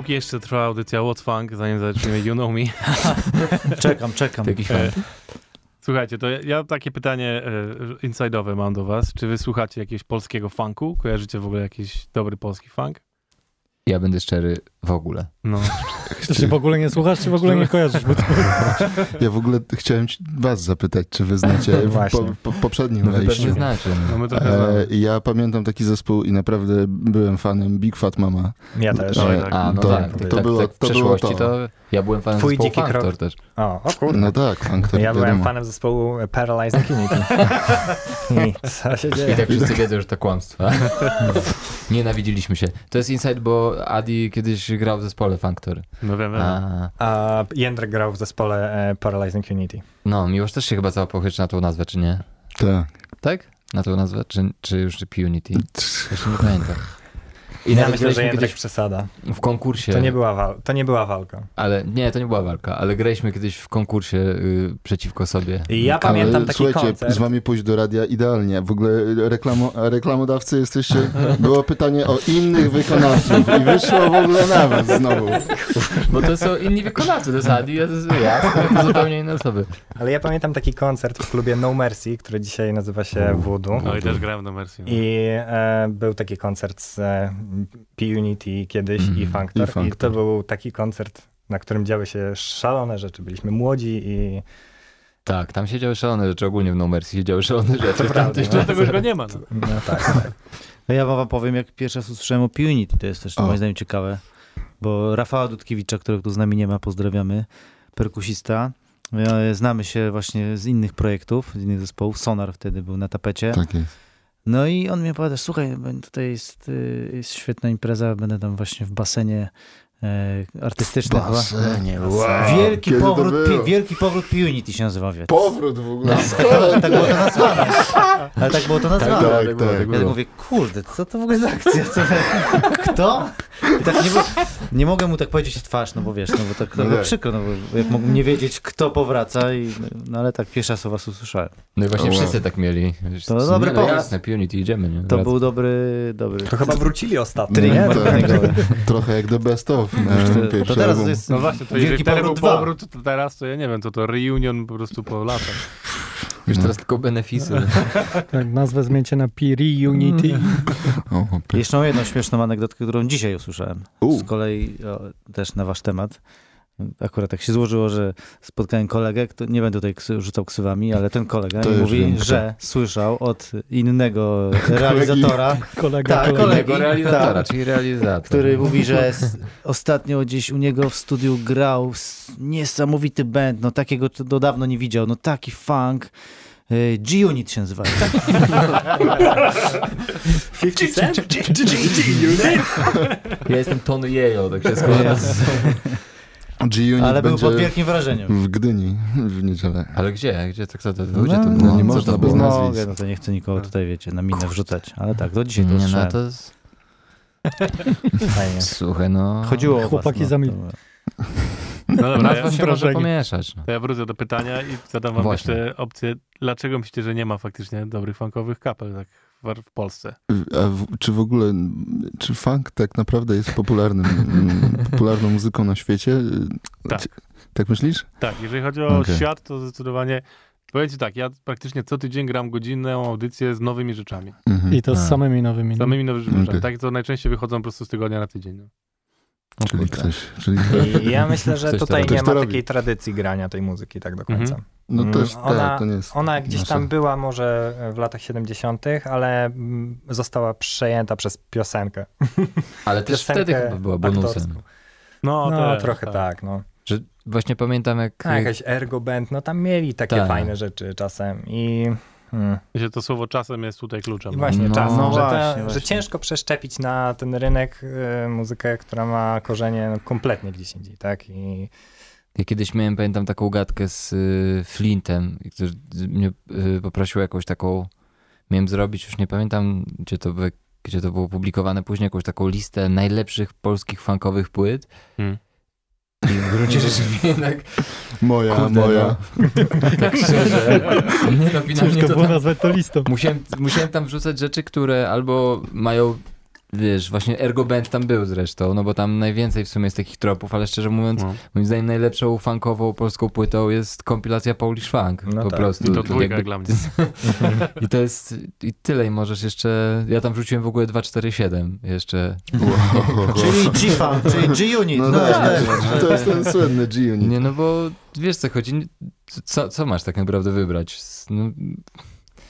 Póki jeszcze trwa audycja What Funk, zanim zaczniemy You Know Me. Czekam, czekam. E. Słuchajcie, to ja, ja takie pytanie e, inside'owe mam do was. Czy wy słuchacie jakiegoś polskiego funku? Kojarzycie w ogóle jakiś dobry polski funk? Ja będę szczery w ogóle. No. Czy się w ogóle nie słuchasz, czy w ogóle nie kojarzysz? Bo to... Ja w ogóle chciałem ci- was zapytać, czy wy znacie Właśnie. po, po, w poprzednim No wy wejściu. pewnie znacie. no No. my trochę E, ja pamiętam taki zespół i naprawdę byłem fanem Big Fat Mama. Ja też. No, E, tak. A, no to, tak. to, tak, było, tak w to było przeszłości to. to ja byłem fanem Twój zespołu dziki krok. Też. O, o kurde. No tak, funk to ja byłem wiadomo. fanem zespołu Paralyzing Unity. I co się I dzieje? tak wszyscy wiedzą, że to kłamstwa. Nienawidziliśmy się. To jest insight, bo Adi kiedyś grał w zespole Funktor. No wiem, wiem. A, A Jędrek grał w zespole e, Paralyzing Unity. no, Miłosz też się chyba załapał na tą nazwę, czy nie? Tak. Tak? Na tą nazwę? Czy, czy już Punity? Jeszcze nie pamiętam. I ja myślę, że kiedyś przesada. w konkursie. To nie, była wal- to nie była walka. Ale nie, to nie była walka, ale graliśmy kiedyś w konkursie y, przeciwko sobie. I ja Ale pamiętam taki słuchajcie, koncert. z wami pójść do radia idealnie. W ogóle reklamo, reklamodawcy jesteście. Było pytanie o innych wykonawców i wyszło w ogóle na was znowu. Bo to są inni wykonawcy, to jest Adi, a to jest ja, to zupełnie inne osoby. Ale ja pamiętam taki koncert w klubie No Mercy, który dzisiaj nazywa się Voodoo. No i też grałem na Mercy. No. I e, był taki koncert z e, P-Unity kiedyś Mhm. i Funktor. I I, Funktor. to był taki koncert, na którym działy się szalone rzeczy. Byliśmy młodzi i Tak, tam się działy szalone rzeczy, ogólnie w No Mercy się działy szalone rzeczy. To prawda, no. czasach. Dlatego już go nie ma. No. no tak, tak. No ja wam powiem, jak pierwszy raz usłyszałem o Punity, to jest też O. moim zdaniem ciekawe, bo Rafała Dudkiewicza, którego tu z nami nie ma, pozdrawiamy, perkusista. E, Znamy się właśnie z innych projektów, z innych zespołów. Sonar wtedy był na tapecie. Tak jest. No i on mi opowiada, słuchaj, tutaj jest, y, jest świetna impreza, będę tam właśnie w basenie e, artystycznym. chyba. Basenie, wow. Wielki Kiedy to powrót, było? pi, wielki powrót Punity się nazywa, wie. Powrót w ogóle. Ale tak było to nazwane. Ale tak było to nazwane. tak, tak było, tak. tak Ja tak było. mówię, kurde, co to w ogóle za akcja? Co, kto? I tak nie, było- nie mogę mu tak powiedzieć w twarz, no bo wiesz, no bo tak No trochę tak. przykro, no bo jak mógłbym nie wiedzieć, kto powraca, i, no ale tak o was usłyszałem. No i właśnie O, wow. wszyscy tak mieli. To dobry nie, no pomysł. jasne, Punity, idziemy, nie? To był dobry, dobry. To chyba wrócili ostatnio. Trik marketingowy. Trochę jak The Best Of. To, e, to teraz album. jest No właśnie, to jeżeli wielki wtedy był powrót 2. powrót, to teraz to ja nie wiem, to to reunion po prostu po latach. Już No. teraz tylko benefisy. Tak, nazwę zmieńcie na Piri Unity. Py- Jeszcze mam jedną śmieszną anegdotkę, którą dzisiaj usłyszałem. U. Z kolei o, też na wasz temat. Akurat tak się złożyło, że spotkałem kolegę, kto, nie będę tutaj rzucał ksywami, ale ten kolega To mówi, wiem, kto. że słyszał od innego realizatora, Kolega, Tak, kolegi. Realizatora, tak. czyli realizator. który mówi, że ostatnio gdzieś u niego w studiu grał niesamowity band, no takiego to do dawno nie widział, no taki funk. y, G-Unit się nazywa. 50 Cent? Ja jestem Tony Jejo, tak się składa. G-Unit Ale był będzie pod wielkim wrażeniem. w Gdyni w niedzielę. Ale gdzie? Gdzie to kto to? No, Gdzie to no, nie można to bez było? nazwisk. No to nie chcę nikogo tutaj, wiecie, na minę wrzucać. Ale tak, do dzisiaj to Nie, no to jest... Fajnie. Słuchaj, no... Chodziło o was, Chłopaki no, za mil- to- No dobra, ja, się może pomieszać. No. to ja wrócę do pytania i zadam wam Właśnie. jeszcze opcję. Dlaczego myślicie, że nie ma faktycznie dobrych funkowych kapel tak w, w Polsce? A w, czy w ogóle, czy funk tak naprawdę jest popularnym, mm, popularną muzyką na świecie? Tak. Tak myślisz? Tak, jeżeli chodzi o Okej. świat, to zdecydowanie... Powiem ci tak, ja praktycznie co tydzień gram godzinną audycję z nowymi rzeczami. Mhm. I to z samymi nowymi. no. Samymi nowymi rzeczami. Okej. Tak, to najczęściej wychodzą po prostu z tygodnia na tydzień. O Czyli kurde. ktoś, czyli I ja myślę, że tutaj nie ma robi. takiej tradycji grania tej muzyki tak do końca. Mhm. no Mm, też ona- tak, to nie jest Ona gdzieś nasze. tam była może w latach 70., ale mm, została przejęta przez piosenkę. Ale też Piosenkę wtedy chyba była bonusem. aktorską. No, No, też, trochę tak, no. Że właśnie pamiętam jak... A jakaś Ergo Band, no tam mieli takie Tak. fajne rzeczy czasem i... Hmm. Myślę, to słowo czasem jest tutaj kluczem. I no. właśnie No, czas, no że, właśnie, ta, właśnie. że ciężko przeszczepić na ten rynek y, muzykę, która ma korzenie no, kompletnie gdzieś indziej, tak? I Ja kiedyś miałem, pamiętam, taką gadkę z y, Flintem, który mnie y, poprosił jakąś taką, miałem zrobić, już nie pamiętam, gdzie to, by, gdzie to było publikowane później, jakąś taką listę najlepszych polskich funkowych płyt. Hmm. I w gruncie rzeczy jednak, Moja, kurde, moja. no, tak szczerze, nie no, finalnie Ciężko to było tam, nazwać to listą. musiałem, musiałem tam wrzucać rzeczy, które albo mają wiesz, właśnie Ergo Band tam był zresztą, no bo tam najwięcej w sumie jest takich tropów, ale szczerze mówiąc, No. moim zdaniem najlepszą funkową polską płytą jest kompilacja Polish Funk, No po tak. prostu. I to dwójka jakby- dla mnie. I to jest, i tyle i możesz jeszcze, ja tam wrzuciłem w ogóle 247 jeszcze. Czyli G-Funk, czyli G-Unit. No, No, tak, tak. to jest ten słynny G-Unit. Nie, no bo wiesz co chodzi, co, co masz tak naprawdę wybrać? No,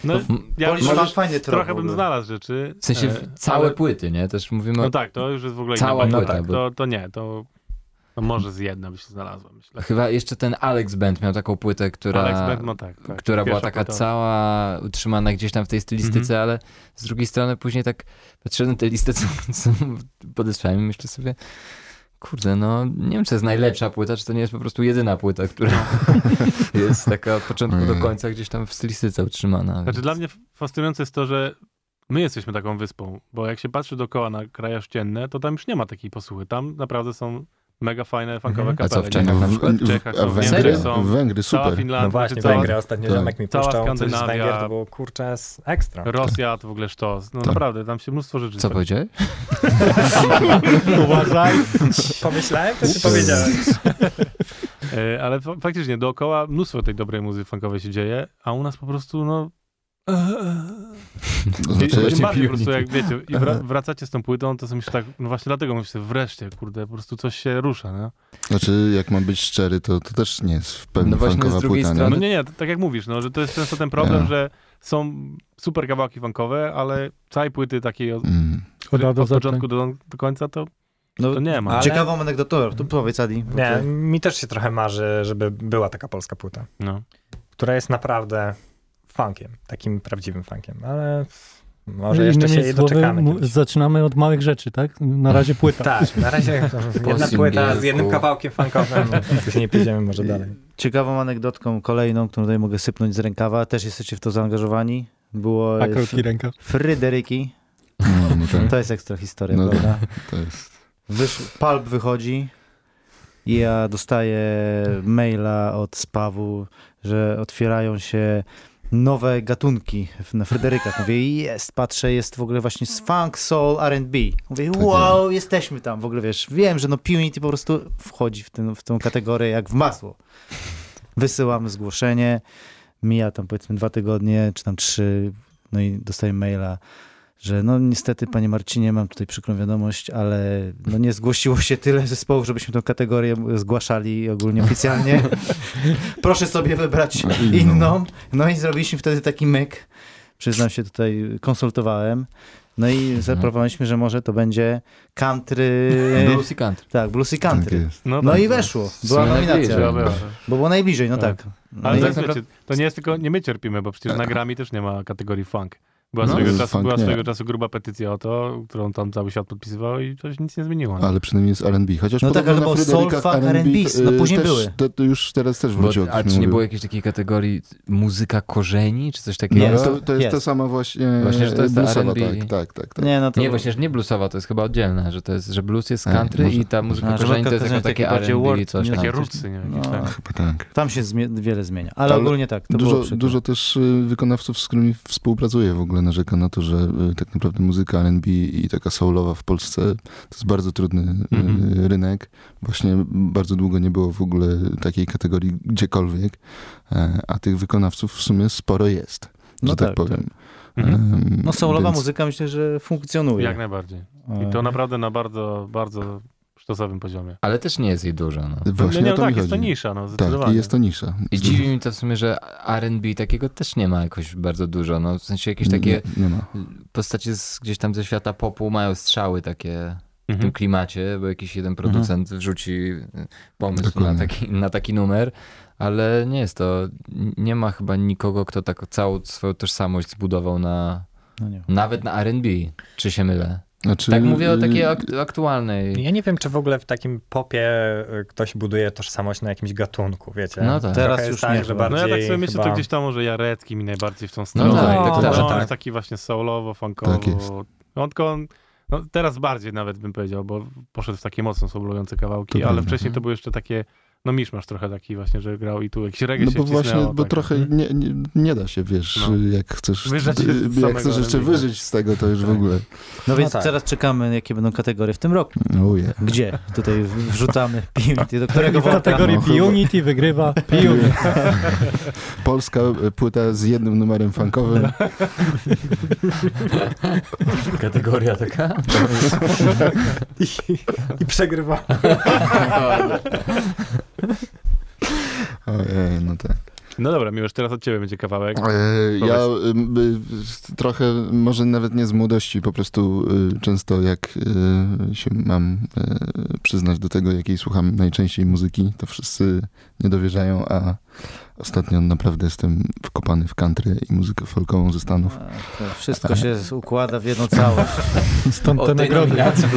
No, ja Polish może Funk fajny trop trochę bym znalazł rzeczy. w sensie e, całe ale- płyty, nie? Też mówimy No tak, to już jest w ogóle Cała inna płyta, bajka. bo- To, to nie, to no może z jedna by się znalazła, myślę. Chyba jeszcze ten Alex Band miał taką płytę, która, Alex Band, no tak, tak. która była Pierwsza taka płyta. cała utrzymana gdzieś tam w tej stylistyce, Mhm. ale z drugiej strony później tak patrzyłem na tę listę, co, co podesłałem i myślę sobie, kurde, no nie wiem, czy to jest najlepsza płyta, czy to nie jest po prostu jedyna płyta, która jest taka od początku do Ojej. końca gdzieś tam w stylistyce utrzymana. Znaczy więc- dla mnie fascynujące jest to, że my jesteśmy taką wyspą, bo jak się patrzy dookoła na kraje ościenne, to tam już nie ma takiej posłuchy. Tam naprawdę są mega fajne, funkowe Mhm. A co, kapele. w Czechach na przykład? W Czechach a są, w Węgry, są, Węgry, cała super. Finlandia, No właśnie, cała Węgry. Ostatnio tak. ziomek mi Cała puszczał coś z Skandynawia. Węgier, to było kurczę ekstra. Rosja to w ogóle sztos. No Tak. naprawdę, tam się mnóstwo rzeczy Co dzieje. powiedziałeś? Uważaj. Pomyślałem, to się powiedziałem. E, Ale fa- faktycznie dookoła mnóstwo tej dobrej muzyki funkowej się dzieje, a u nas po prostu no... To I, znaczy, właśnie bardziej po prostu jak wiecie, i wra- wracacie z tą płytą, to sobie myślę tak, no właśnie dlatego myślę, wreszcie, kurde, po prostu coś się rusza, no. znaczy, jak mam być szczery, to, to też nie jest w pełni No właśnie, z drugiej płyta, strony- No nie, nie, tak jak mówisz, no, że to jest często ten problem, Ja. że są super kawałki funkowe, ale całej płyty takiej od, Mm. Od od Z. początku do, do końca to, No, to nie ma. Ale- Ciekawą anegdotę, tu powiedz Adi. Nie, ty- mi też się trochę marzy, żeby była taka polska płyta, No. która jest naprawdę funkiem, takim prawdziwym funkiem, ale może Innymi jeszcze się jej doczekamy. Zaczynamy od małych rzeczy, tak? Na razie płyta. Tak, na razie jedna płyta z jednym kawałkiem funkowym, później pójdziemy może dalej. Ciekawą anegdotką kolejną, którą tutaj mogę sypnąć z rękawa, też jesteście w to zaangażowani, było A krótki rękaw. Fryderyki. No, no tak, To jest ekstra historia, No prawda? to jest... Wysz... Pulp wychodzi i ja dostaję maila od Spawu, że otwierają się nowe gatunki na Fryderykach. Mówię, jest, patrzę, jest w ogóle właśnie z funk, soul, R&B. Mówię, Tak wow, jesteśmy tam, w ogóle wiesz, wiem, że no Punity po prostu wchodzi w, ten, w tą kategorię jak w masło. Wysyłam zgłoszenie, mija tam powiedzmy dwa tygodnie, czy tam trzy, no i dostaję maila, że no niestety, panie Marcinie, mam tutaj przykrą wiadomość, ale no nie zgłosiło się tyle zespołów, żebyśmy tę kategorię zgłaszali ogólnie oficjalnie. Proszę sobie wybrać Inną. inną. No i zrobiliśmy wtedy taki myk. Przyznam się, tutaj konsultowałem. No i zaproponowaliśmy, że może to będzie country. Blues i country. Tak, blues i Tak country. No, No tak, i weszło. W Była nominacja. Bo było najbliżej, no Tak. tak. No Ale i tak, tak wiecie, to nie jest tylko, nie my cierpimy, bo przecież na Grammy też nie ma kategorii funk. Była, No, swojego, czasu, była nie. swojego czasu gruba petycja o to, którą tam cały świat podpisywał i to się nic nie zmieniło. No. Ale przynajmniej jest R&B. Chociaż No tak, ale Fryderykach soul, funk, R&B, y, no później też, były. To, to już teraz też Bo, wróciło. a ktoś czy nie było jakiejś takiej kategorii muzyka korzeni, czy coś takiego? Nie, Jest. to, to jest, Jest. ta sama właśnie, Właśnie, że to jest bluesowa, R&B. tak, tak, tak, tak. Nie, no to... Nie, właśnie, że nie bluesowa, to jest chyba oddzielne, że to jest, że blues jest A, country może. i ta muzyka A, że korzeni to jest jako takie R&B coś. Takie tam. rucy, nie? No. tak. Chyba tak. Tam się wiele zmienia. Ale, ogólnie tak, dużo też y, wykonawców, z którymi współpracuję w ogóle narzeka na to, że y, tak naprawdę muzyka R&B i taka soulowa w Polsce to jest bardzo trudny Mhm. rynek. Właśnie bardzo długo nie było w ogóle takiej kategorii gdziekolwiek, e, a tych wykonawców w sumie sporo jest, że No tak, tak, powiem. Mhm. Em, No soulowa więc- muzyka myślę, że funkcjonuje. Jak najbardziej. I E, to naprawdę na bardzo, bardzo sztosowym poziomie. Ale też nie jest jej dużo, no. Właśnie no nie, o to tak, mi jest to nisza, no Tak, jest to nisza. I dziwi mi to w sumie, że R&B takiego też nie ma jakoś bardzo dużo, no w sensie jakieś takie Nie, nie ma. postacie z, gdzieś tam ze świata popu mają strzały takie w tym Mhm. klimacie, bo jakiś jeden producent wrzuci y, pomysł na taki, na taki numer, ale nie jest to, nie ma chyba nikogo, kto tak całą swoją tożsamość zbudował na, No nie. nawet na R&B, czy się mylę? Znaczy, Tak mówię o y, takiej ak- aktualnej. Ja nie wiem, czy w ogóle w takim popie y, ktoś buduje tożsamość na jakimś gatunku, wiecie? No tak. Teraz już tak, nie że chyba. No ja tak bardziej sobie myślę, chyba... to gdzieś tam może Jarecki mi najbardziej w tą stronę. tak, No, tak, tak, tak. no, tak. jest taki właśnie soulowo, funkowo. Tak jest. No, tylko on, no, teraz bardziej nawet bym powiedział, bo poszedł w takie mocno soulujące kawałki, To ale wcześniej to były jeszcze takie no miszmasz trochę taki właśnie, że grał i tu jakiś reggae No się bo właśnie, bo tak. trochę nie, nie, nie da się, wiesz, No. jak chcesz, z jak chcesz jeszcze wyżyć z tego, to już w ogóle. No więc tak. teraz czekamy, jakie będą kategorie w tym roku. Oh yeah. Gdzie? Tutaj wrzucamy Unity, do którego W kategorii No, P-Unity wygrywa P-Unity. Polska płyta z jednym numerem funkowym. Kategoria taka? I przegrywa. Ojej, no tak. No dobra, Miłosz, teraz od ciebie będzie kawałek. Ja y, y, trochę, może nawet nie z młodości, po prostu y, często jak y, się mam y, przyznać do tego, jakiej słucham najczęściej muzyki, to wszyscy nie dowierzają, a ostatnio naprawdę jestem wkopany w country i muzykę folkową ze Stanów. To wszystko się układa w jedną całość. Stąd te nagrody. nominacji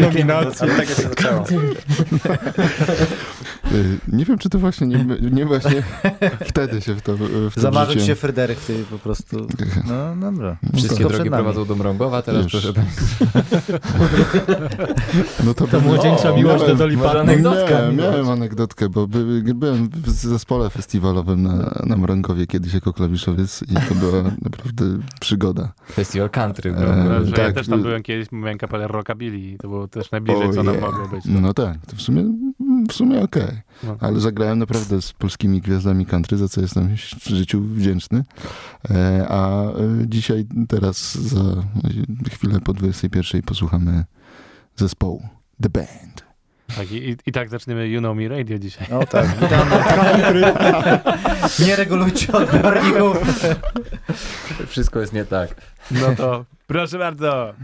Nominacji. Ale tak się zaczęło. Y, Nie wiem, czy to właśnie nie, nie właśnie wtedy się w to, w Zamarzył się Fryderyk wtedy po prostu. No dobra. No Wszystkie Wszystko drogi prowadzą do Mrągowa, teraz Już. proszę. No to, To młodzieńcza O, miłość do miałem- może Parton. anegdotka, Miałem, miałem anegdotkę, bo by, byłem w zespole festiwalowym na, na Mrągowie kiedyś jako klawiszowiec i to była naprawdę przygoda. Festiwal country E, Mrągowie. że ja tak, też tam byłem kiedyś, miałem kapelę rockabilly i to było też najbliżej, co nam mogło być. No tak, to w sumie, w sumie okej. No. Ale zagrałem naprawdę z polskimi gwiazdami country, za co jestem w życiu wdzięczny. E, a e, dzisiaj, teraz za chwilę po 21 posłuchamy zespołu The Band. Tak, i, i tak zaczniemy You Know Me Radio dzisiaj. No tak, witamy. Nie regulujcie odbiorników. Wszystko jest nie tak. No to proszę bardzo.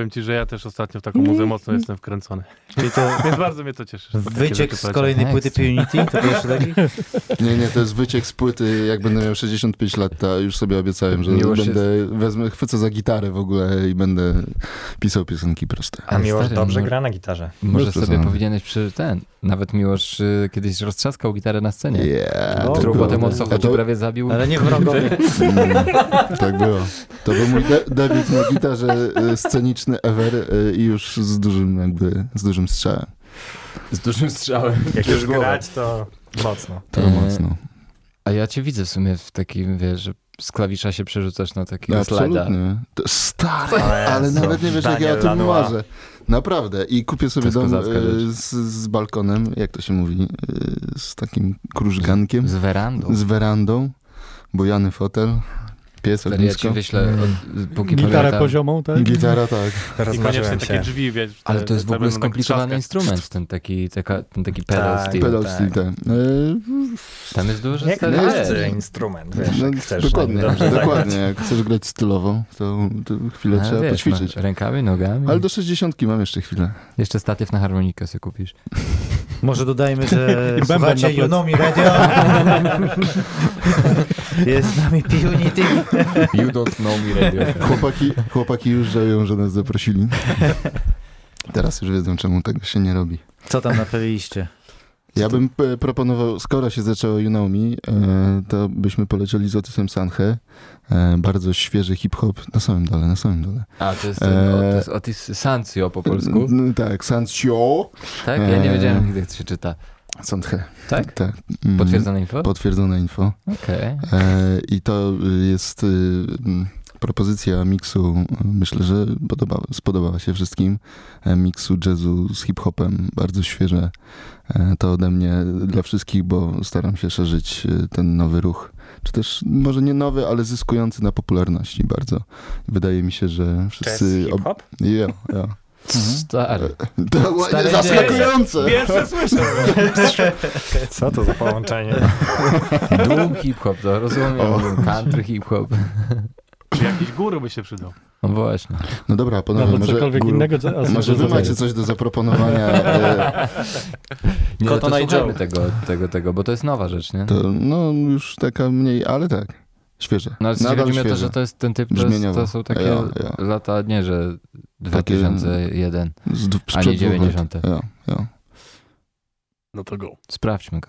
Powiem ci, że ja też ostatnio w taką muzę mocno jestem wkręcony. Czyli to Więc bardzo mnie to cieszy. wyciek z kolejnej płyty. Punity? To pierwszy taki? Nie, nie, to jest wyciek z płyty, jak będę miał 65 lat, to już sobie obiecałem, że Miłość będę, wezmę, chwycę za gitarę w ogóle i będę pisał piosenki proste. A Miłosz stary, dobrze no- gra na gitarze. Może sobie przesady. powinieneś przy ten. Nawet Miłosz y, kiedyś roztrzaskał gitarę na scenie. Yeah, No, Którą potem o co A chodzi to- prawie zabił. Ale nie wrogowie. Mm, tak było. To był mój de- debiut na gitarze y, sceniczny ever y, i już z dużym jakby, z dużym strzałem. Z dużym strzałem. Jak już grać, to mocno. To E, mocno. A ja cię widzę w sumie w takim, wiesz, że z klawisza się przerzucasz na takiego slajda. Absolutnie. To stary, O ale nawet nie wiesz, jak ja o Daniel tym marzę. Naprawdę. I kupię sobie dom y, z, z balkonem, jak to się mówi, y, z takim krużgankiem, Z werandą. z werandą, bojany fotel, pies, Stary, ja ci ognisko. wyślę, od, póki Gitarę pamiętam. poziomą, tak? Gitara, tak. I koniecznie takie drzwi, wiesz. Ale te- to jest w ogóle skomplikowany instrument, ten taki, taka, ten taki pedal Tak. steel. Pedal tak. steel, tak. Y, Tam jest dużo Jak stary, każdy instrument, wiesz, no, jak chcesz dokładnie, dobrze dokładnie. Jak chcesz grać stylowo, to, to chwilę Ale trzeba wiesz, poćwiczyć. no, rękami, nogami. Ale do 60 mam jeszcze chwilę. Jeszcze statyw na harmonikę sobie kupisz. Może dodajmy, że I słuchacie plecy. Unomi Radio. Jest z nami Punity. You don't know me radio. Chłopaki, chłopaki już żałują, że nas zaprosili. Teraz już wiedzą, czemu tego się nie robi. Co tam napiliście? Ja bym p- proponował, skoro się zaczęło You Know Me, e, to byśmy polecieli z Otisem Sanche. E, bardzo świeży hip-hop. Na samym dole, na samym dole. A, to jest, ten, o, to jest Otis Sancio po polsku. Tak, Sancio. Tak? Ja nie wiedziałem, jak to się czyta. Sanche. Tak? tak. Mm, Potwierdzone info? Potwierdzone info. Okej. E, I to y, jest y, mm, propozycja miksu, myślę, że podoba, spodobała się wszystkim. E, Miksu jazzu z hip-hopem, bardzo świeże. E, To ode mnie dla wszystkich, bo staram się szerzyć y, ten nowy ruch. Czy też może nie nowy, ale zyskujący na popularności bardzo. Wydaje mi się, że Jazz, wszyscy... ob- hip-hop? Ja, Stary. Dokładnie, Stary zaskakujące! Pierwsze słyszę. Co to za połączenie? Doom hip-hop, to rozumiem. O. Country hip-hop. Jakiś guru by się przydał. No właśnie. No dobra, panowie, Albo może, cokolwiek innego. może wy macie coś do zaproponowania. e, Nie, no to Joe. tego, tego, tego, bo to jest nowa rzecz, nie? To no już taka mniej, ale tak, świeże. No ale Nadal chodzi mi o to, że to jest ten typ, to, jest, to są takie Ja, ja. lata, nie, że 2001, Z, d- a nie sprzed dwóch lat. 90. Ja, ja. No to go. Sprawdźmy go.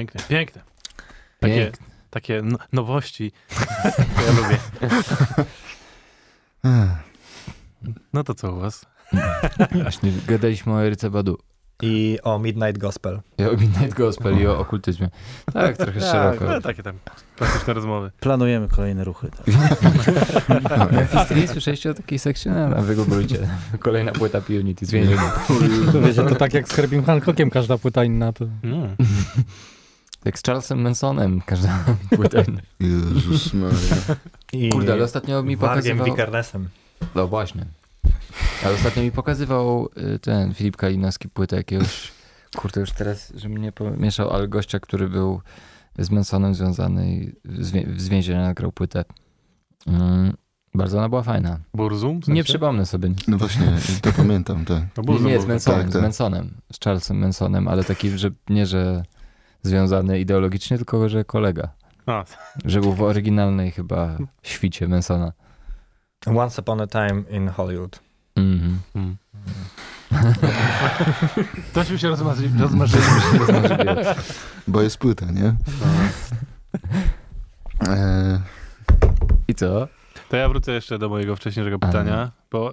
Piękne, piękne. Takie, Pięknie. takie no, nowości. ja lubię. No to co u was? Właśnie gadaliśmy o Eryce Badu. I o Midnight Gospel. I o Midnight Gospel i o okultyzmie. Tak, trochę szeroko. No, takie tam klasyczne rozmowy. Planujemy kolejne ruchy. Tak. Memphis Three, słyszeliście o takiej sekcji? No, no, wygooglujcie. Kolejna płyta P-Unity, zwięziona. To wiecie, to tak jak z Herbiem Hancockiem każda płyta inna. To... Mm. Jak z Charlesem Mansonem, każda płyta. Jezus Maria. I Kurde, ale ostatnio mi Wargiem pokazywał... Vikernesem. No właśnie. Ale ostatnio mi pokazywał y, ten Filip Kalinowski płytę jakiegoś, kurde już teraz, że mnie pomieszał, ale gościa, który był z Mansonem związany i z, z więzienia nagrał płytę. Mm, bardzo ona była fajna. Burzum? W Nie sensie? przypomnę sobie. No właśnie, to pamiętam, tak. No, Nie, Burzum nie z Mansonem, tak, z tak. Mansonem, z Charlesem Mansonem, ale taki, że nie, że związany ideologicznie, tylko że kolega. A, Że był w oryginalnej chyba świcie Mansona. Once Upon a Time in Hollywood. Mhm. mm. Tośmy się rozmarzyli. rozmarzyli. Bo jest płyta, nie? E, I co? To ja wrócę jeszcze do mojego wcześniejszego pytania, bo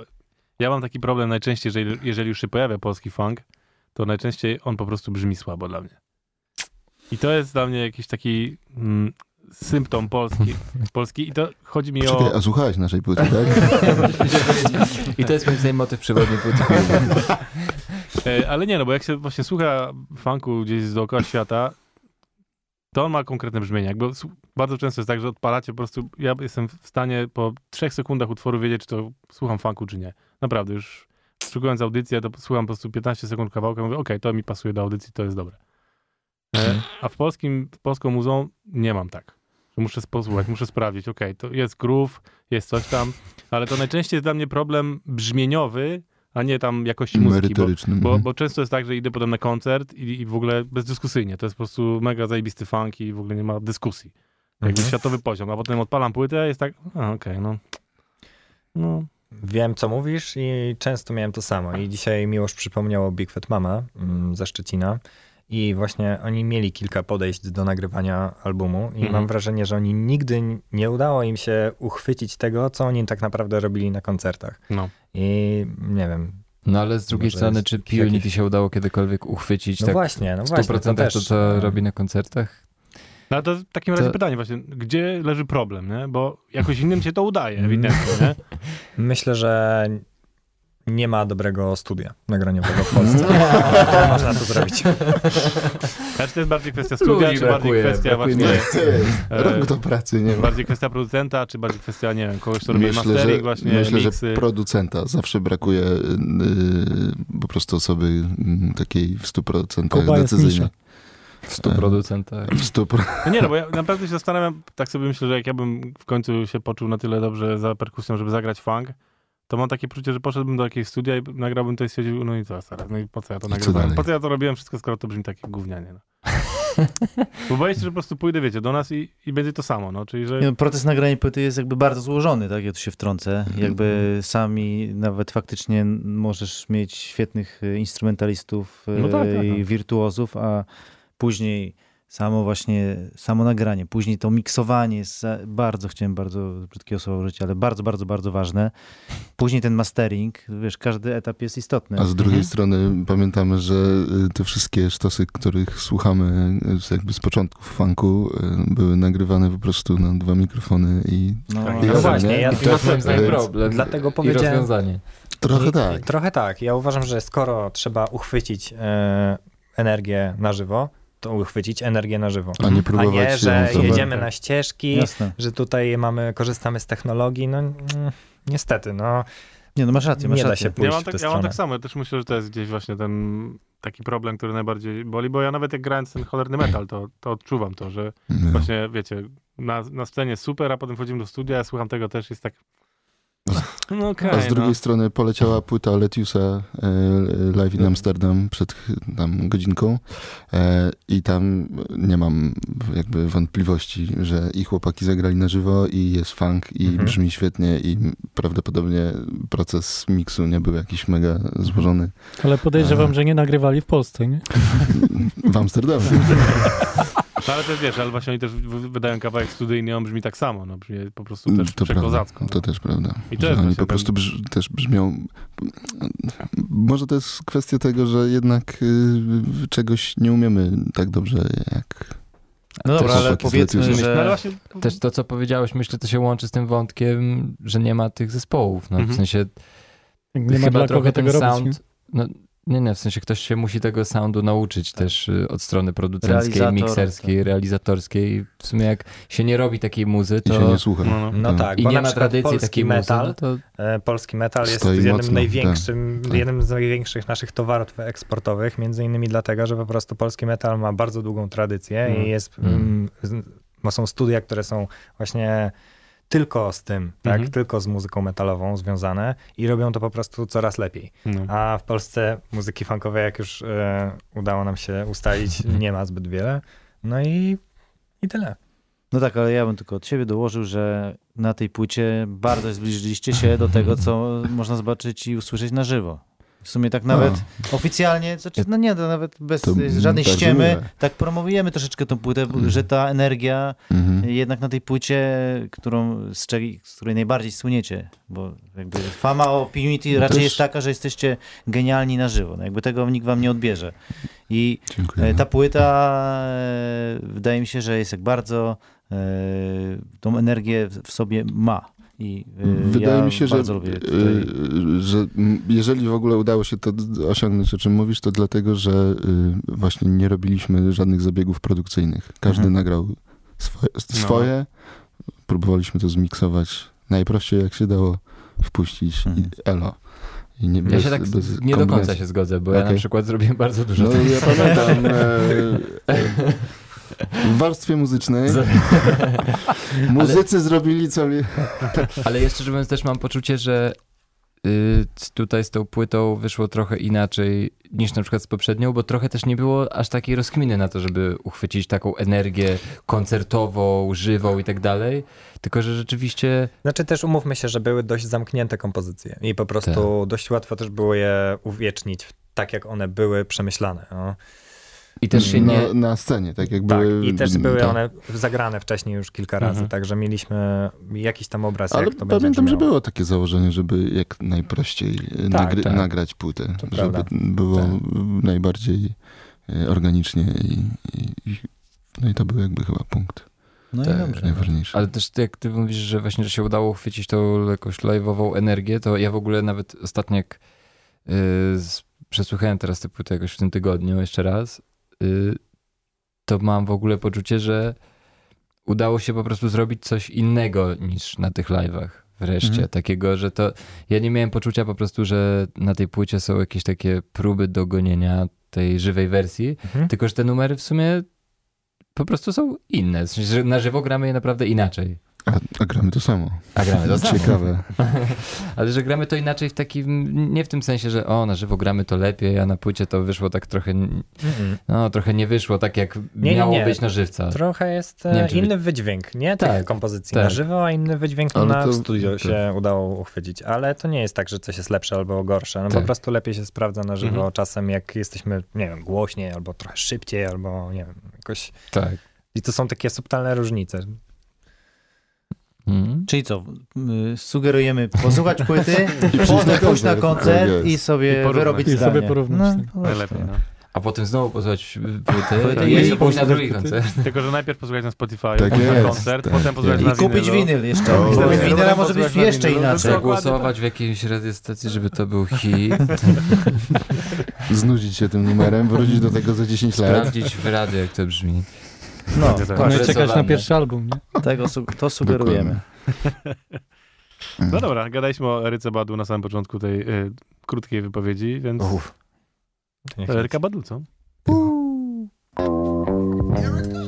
ja mam taki problem najczęściej, że jeżeli już się pojawia polski funk, to najczęściej on po prostu brzmi słabo dla mnie. I to jest dla mnie jakiś taki mm, symptom polski, polski i to chodzi mi o... a słuchałeś naszej płyty, tak? I to jest moim zdaniem motyw przewodni płyty. E, ale nie, no bo jak się właśnie słucha funku gdzieś z dookoła świata, to on ma konkretne brzmienie. Jakby bardzo często jest tak, że odpalacie po prostu, ja jestem w stanie po trzech sekundach utworu wiedzieć, czy to słucham funku, czy nie. Naprawdę, już szukając audycję, to słucham po prostu 15 sekund kawałka, mówię, okej, to mi pasuje do audycji, to jest dobre. E, a w polskim, polską muzą nie mam tak. Że muszę posłuchać, muszę sprawdzić, okej, to jest groove, jest coś tam, ale to najczęściej jest dla mnie problem brzmieniowy, a nie tam jakości muzyki, bo, Merytoryczny. bo, mhm. bo często jest tak, że idę potem na koncert i, i w ogóle bezdyskusyjnie. To jest po prostu mega zajebisty funk i w ogóle nie ma dyskusji. Jakby Mhm. światowy poziom. A potem odpalam płytę jest tak, a okej, no. No, Wiem, co mówisz i często miałem to samo. I dzisiaj Miłosz przypomniał o Big Fat Mama mm, ze Szczecina. I właśnie oni mieli kilka podejść do nagrywania albumu i Mhm. mam wrażenie, że oni nigdy nie udało im się uchwycić tego, co oni tak naprawdę robili na koncertach. no. I nie wiem. No ale z drugiej Może strony, czy jakiś- P-Unity się udało kiedykolwiek uchwycić No tak właśnie, no w właśnie. 100% to, też, co e, robi na koncertach? No to w takim razie To- pytanie właśnie, gdzie leży problem, nie? Bo jakoś innym się to udaje, ewidentnie, nie? Myślę, że nie ma dobrego studia nagraniowego w Polsce. to można to zrobić. Znaczy to jest bardziej kwestia studia, Ludzi czy bardziej brakuje, kwestia brakuje właśnie... e, Rok do pracy, nie ma. bardziej kwestia producenta, czy bardziej kwestia, nie wiem, kogoś, kto robi Myślę, mastering że, właśnie, myślę że producenta. Zawsze brakuje yy, po prostu osoby yy, takiej w 100% Kuba jest decyzyjnej. W 100 producentach. W 100%. No nie, no bo ja naprawdę się zastanawiam, tak sobie myślę, że jak ja bym w końcu się poczuł na tyle dobrze za perkusją, żeby zagrać funk, to mam takie poczucie, że poszedłbym do jakiegoś studia i nagrałbym to i stwierdził, no i co teraz, no i po co ja to I nagrywałem? Po co ja to robiłem wszystko, skoro to brzmi tak jak gównianie, no. Bo boję się, że po prostu pójdę, wiecie, do nas i, i będzie to samo, no, czyli że... No, proces nagrania płyty jest jakby bardzo złożony, tak? Ja tu się wtrącę. Jakby sami nawet faktycznie możesz mieć świetnych e, instrumentalistów No tak, tak, i tak. wirtuozów, a później samo właśnie, samo nagranie, później to miksowanie jest bardzo, chciałem bardzo brzydkiego słowa użyć, ale bardzo, bardzo, bardzo ważne. Później ten mastering, wiesz, każdy etap jest istotny. A z drugiej Mhm. strony pamiętamy, że y, te wszystkie sztosy, których słuchamy y, z- jakby z początków funku, y, były nagrywane po prostu na dwa mikrofony i No, Tak, No razem, właśnie, nie? ja I to jest moim zdaniem Więc- problem. Dlatego I powiedziałem- rozwiązanie. trochę I- tak. Trochę tak. Ja uważam, że skoro trzeba uchwycić e, energię na żywo, to uchwycić energię na żywo. A nie A próbować nie, się że jedziemy na ścieżki, Jasne. że tutaj mamy, korzystamy z technologii. No mm, niestety, no Nie, no masz rację, masz nie da rację. się pójść Ja mam, w tę tak, ja mam tak samo, ja też myślę, że to jest gdzieś właśnie ten taki problem, który najbardziej boli, bo ja nawet jak grając ten cholerny metal, to, to odczuwam to, że No. właśnie, wiecie, na, na scenie super, a potem wchodzimy do studia, ja słucham tego też, jest tak... No okej, A z drugiej no. strony poleciała płyta Letiusa e, Live in Amsterdam przed tam godzinką e, i tam nie mam jakby wątpliwości, że i chłopaki zagrali na żywo i jest funk i Mhm. brzmi świetnie i prawdopodobnie proces miksu nie był jakiś mega złożony Ale podejrzewam, A. że nie nagrywali w Polsce, nie? w Amsterdamie. No, ale też wiesz, ale właśnie oni też wydają kawałek studyjny, on brzmi tak samo, no brzmi po prostu też Mm, to prawda, przekozacko. to też prawda. I to że jest oni po prostu brz, też brzmią. Może to jest kwestia tego, że jednak y, czegoś nie umiemy tak dobrze jak. No dobra, ale powiedzmy, Letiusem. No że... właśnie... Też to, co powiedziałeś, myślę, to się łączy z tym wątkiem, że nie ma tych zespołów. No, Mhm. W sensie Nie ma chyba trochę ten tego robić. sound... No, nie, nie, w sensie ktoś się musi tego soundu nauczyć też y, od strony producenckiej, Realizator, mikserskiej, realizatorskiej. W sumie jak się nie robi takiej muzy, I się to nie słucha. No, no. No No. tak, i bo nie na ma tradycji polski takiej muzy, metal, no to e, polski metal jest Stoi jednym mocno, największym, tak, tak. jednym z największych naszych towarów eksportowych, między innymi dlatego, że po prostu polski metal ma bardzo długą tradycję Mm. i jest, Mm. mm, są studia, które są właśnie tylko z tym, tak, Mhm. tylko z muzyką metalową związane i robią to po prostu coraz lepiej. No. A w Polsce muzyki funkowej, jak już e, udało nam się ustalić, nie ma zbyt wiele. No i, i tyle. No tak, ale ja bym tylko od siebie dołożył, że na tej płycie bardzo zbliżyliście się do tego, co można zobaczyć i usłyszeć na żywo. W sumie tak nawet oficjalnie, znaczy, no nie, to nawet bez To żadnej bardzo ściemy, tak promowujemy troszeczkę tą płytę, Mhm. że ta energia Mhm. jednak na tej płycie, którą, z, czej- z której najbardziej słyniecie, bo jakby fama o No raczej też- jest taka, że jesteście genialni na żywo, no jakby tego nikt wam nie odbierze. I Dziękuję. E, Ta płyta e, wydaje mi się, że jest jak bardzo e, tą energię w sobie ma. I e, Wydaje ja mi się, że, y, że jeżeli w ogóle udało się to osiągnąć, o czym mówisz, to dlatego, że y, właśnie nie robiliśmy żadnych zabiegów produkcyjnych. Każdy Mhm. nagrał swoje, swoje. Próbowaliśmy to zmiksować najprościej, jak się dało wpuścić Mhm. elo. I nie, ja bez- się tak bez nie do końca się zgodzę, bo ja na przykład zrobiłem bardzo dużo No tego. ja pamiętam e, w warstwie muzycznej muzycy zrobili co mi... Ale jeszcze mówiąc też mam poczucie, że y, tutaj z tą płytą wyszło trochę inaczej niż na przykład z poprzednią, bo trochę też nie było aż takiej rozkminy na to, żeby uchwycić taką energię koncertową, żywą i tak dalej, tylko że rzeczywiście Znaczy też umówmy się, że były dość zamknięte kompozycje i po prostu dość łatwo też było je uwiecznić tak, jak one były przemyślane. No. I też się nie... na, na scenie, tak jakby... Tak, i też były tak. one zagrane wcześniej już kilka razy, Mhm. także mieliśmy jakiś tam obraz, Ale jak to będzie pamiętam, że brzmiało. było takie założenie, żeby jak najprościej e, nagry- tak. nagrać płytę, To żeby prawda. było Tak. najbardziej e, organicznie i, i, i no i to był jakby chyba punkt No tak, i dobrze. najważniejszy. Ale też jak ty mówisz, że właśnie że się udało uchwycić tą jakąś live'ową energię, to ja w ogóle nawet ostatnio jak y, z, przesłuchałem teraz tę płytę jakoś w tym tygodniu jeszcze raz, to mam w ogóle poczucie, że udało się po prostu zrobić coś innego niż na tych live'ach. Wreszcie, Mhm. takiego, że to. Ja nie miałem poczucia po prostu, że na tej płycie są jakieś takie próby dogonienia tej żywej wersji, Mhm. tylko że te numery w sumie po prostu są inne. W sensie, że na żywo gramy je naprawdę inaczej. A, a gramy to samo. A gramy to samo. Ciekawe. Ale że gramy to inaczej w takim, nie w tym sensie, że o, na żywo gramy to lepiej, a na płycie to wyszło tak trochę, no trochę nie wyszło tak jak nie, miało nie. być na żywca. Trochę jest e, Nie wiem, wy- inny wydźwięk, nie tych Tak, kompozycji tak. na żywo, a inny wydźwięk Ale na to- studio tak. się udało uchwycić. Ale to nie jest tak, że coś jest lepsze albo gorsze. No Tak. po prostu lepiej się sprawdza na żywo Mhm. czasem, jak jesteśmy, nie wiem, głośniej albo trochę szybciej, albo nie wiem, jakoś... Tak. I to są takie subtelne różnice. Mm. Czyli co, y, sugerujemy posłuchać płyty, potem na pójść na koncert. Tak i sobie I porównać. wyrobić I sobie porównać, No, tak. Najlepiej, no. A potem znowu posłuchać płyty Płyty i, i i pójść na drugi płyty. koncert. Tylko, że najpierw posłuchać na Spotify, Tak na koncert, tak potem posłuchać jest. na I kupić winyl jeszcze. O, I zamiast tak. winyla Potem może być jeszcze inaczej. Trzeba Dokładnie głosować w jakiejś radiostacji, żeby to był hit, Znudzić się tym numerem, wrócić do tego za 10 lat. sprawdzić w radio, jak to brzmi. No, tak. No i czekać na pierwszy album, nie? tego, su- to sugerujemy. No dobra, gadaliśmy o Eryce Badu na samym początku tej y, krótkiej wypowiedzi, więc niech Eryka Badu, co? If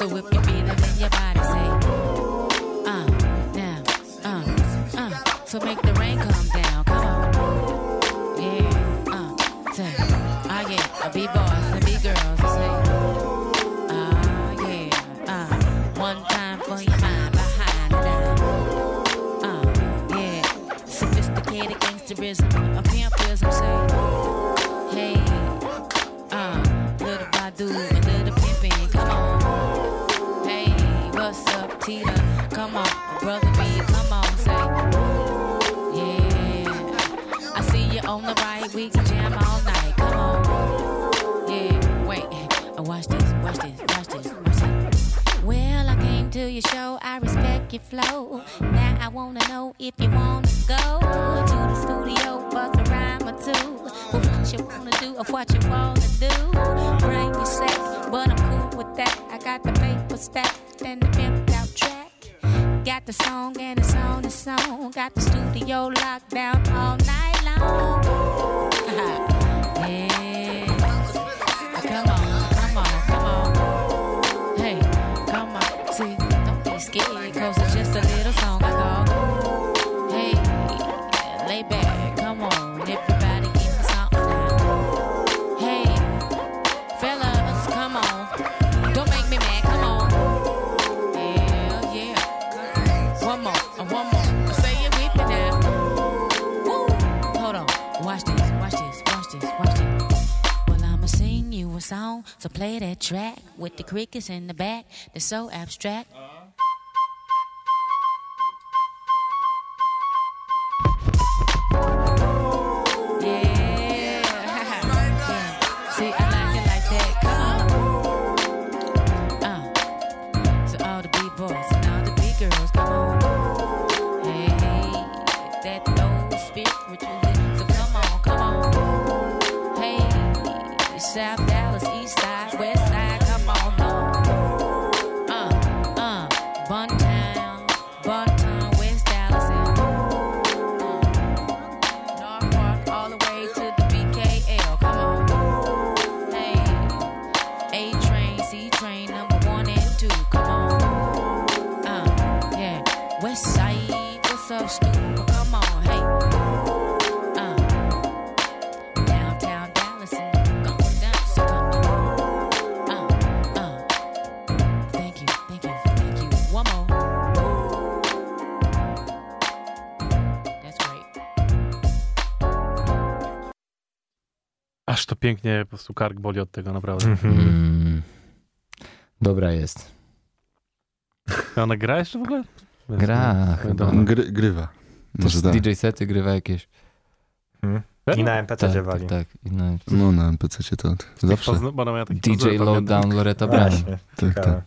So if you feel it in your body, say, uh, now, uh, uh. So make your show, I respect your flow. Now I wanna know if you wanna go to the studio, bust a rhyme or two. Well, what you wanna do or what you wanna do? Bring your set, but I'm cool with that. I got the paper stacked and the pimped out track. Got the song and the song, the song. Got the studio locked down all night long. yeah. Come on, come on, come on. Hey, come on. See, scared, cause it's just a little song I call. Hey, lay back, come on. Everybody give me something now. Hey, fellas, come on. Don't make me mad, come on. Hell yeah. One more, uh, one more. Say it with me now. Woo. Hold on. Watch this, watch this, watch this, watch this. Well, I'ma sing you a song, so play that track with the crickets in the back. They're so abstract. Pięknie, po prostu kark boli od tego, naprawdę. Mm. Dobra jest. A Ona gra jeszcze w ogóle? Gra chyba. Gry, grywa. Też Może tak. DJ sety grywa jakieś. I na MPC Tak, wali. tak, tak. I na... No na NPC to zawsze. Pozna- bo ona miała taki DJ. Lowdown Loretta Brown. Tak, ciekawe. tak.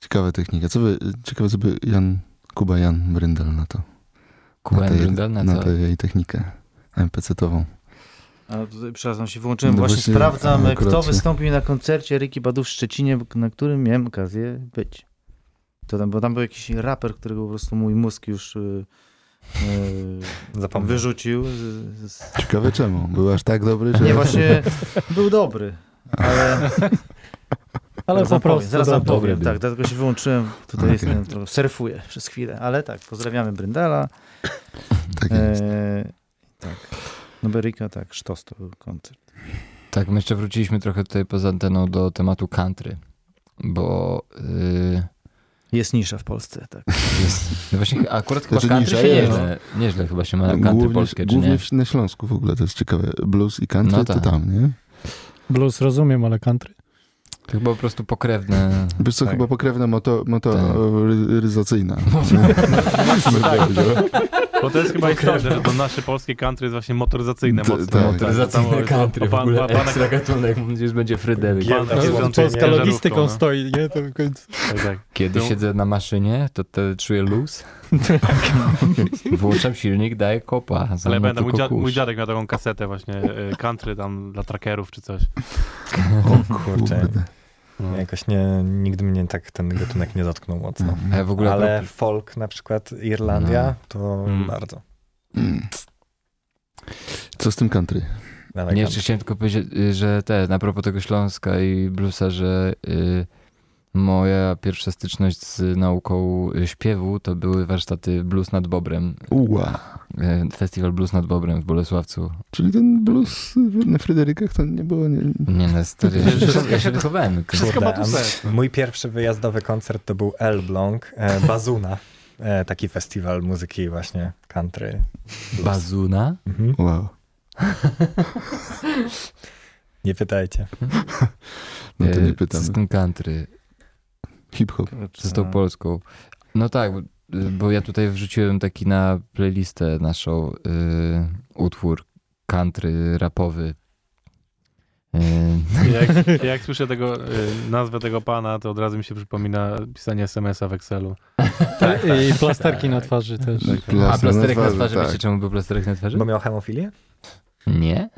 Ciekawa technika. Co by, ciekawe, co by Jan, Kuba Jan Bryndel na to. Kuba na, tej- Bryndel na na co? tę jej technikę MPC-tową. A tutaj, przepraszam, się wyłączyłem. No Właśnie, właśnie, sprawdzam, akurat kto wystąpił na koncercie Ricky Badu w Szczecinie, na którym miałem okazję być. To tam, bo tam był jakiś raper, którego po prostu mój mózg już y, y, Zapomniał. wyrzucił. Z, z... Ciekawe czemu. Był aż tak dobry, że... Nie, właśnie był dobry, ale... Ale zaraz po prostu Zaraz powiem, był. tak, dlatego się wyłączyłem. Tutaj Okej. jestem, to surfuję przez chwilę, ale tak, pozdrawiamy Bryndala. Tak jest. E, tak. No Berika, tak, sztos to był koncert. Tak, my jeszcze wróciliśmy trochę tutaj poza anteną do tematu country, bo yy, Jest nisza w Polsce, tak. jest, no właśnie akurat chyba Znaczy country nisza się jest. nieźle, nieźle chyba się ma na country Głównie, polskie, czy głównie nie? na Śląsku w ogóle to jest ciekawe. Blues i country No to tak. tam, nie? Blues rozumiem, ale country. To chyba po prostu pokrewne. Wiesz co, Tak. chyba pokrewna moto, motoryzacyjna. Bo to jest chyba istotne, że to nasze polskie country jest właśnie motoryzacyjne mocno. tak. Motoryzacyjne country w pan- ogóle, pan- ekstra gatunek, już będzie Fryderyk. Pan- Gielda pan- Śląskiej pan- Polska logistyką stoi, nie? To w końcu. Tak, tak. Kiedy No. siedzę na maszynie, to, czuję luz. Włączam silnik, daję kopa. Ale pamiętam, mój, mój dziadek miał taką kasetę właśnie e, country tam dla trackerów czy coś. O kurczę. Kurde. No. Jakoś nie, nigdy mnie tak ten gatunek nie dotknął mocno. Ja ogóle Ale folk na przykład Irlandia to Mm. bardzo. Mm. Co z tym country? Dawaj, Nie, jeszcze chciałem tylko powiedzieć, y, że te, na propos tego Śląska i bluesa, że y, Moja pierwsza styczność z nauką śpiewu to były warsztaty Blues nad Bobrem. Uła. E, Festiwal Blues nad Bobrem w Bolesławcu. Czyli ten blues na Fryderykach to nie było... Nie... Nie no, stary, ja się, ja się wychowałem. na tym. Wszystko ma tu sens. Mój pierwszy wyjazdowy koncert to był El Blanc, e, Bazuna. E, taki festiwal muzyki właśnie country. Bazuna? Mhm. Wow. Nie pytajcie. No to nie pytam. System country. Hip-hop. z tą polską. No tak, bo- ja tutaj wrzuciłem taki na playlistę naszą y, utwór country rapowy. Y, Jak, jak słyszę tego, y, nazwę tego pana, to od razu mi się przypomina pisanie SMS-a w Excelu. I plasterki na twarzy też. a plasterek na twarzy, tak. wiecie czemu był plasterek na twarzy? Bo miał hemofilię? Nie.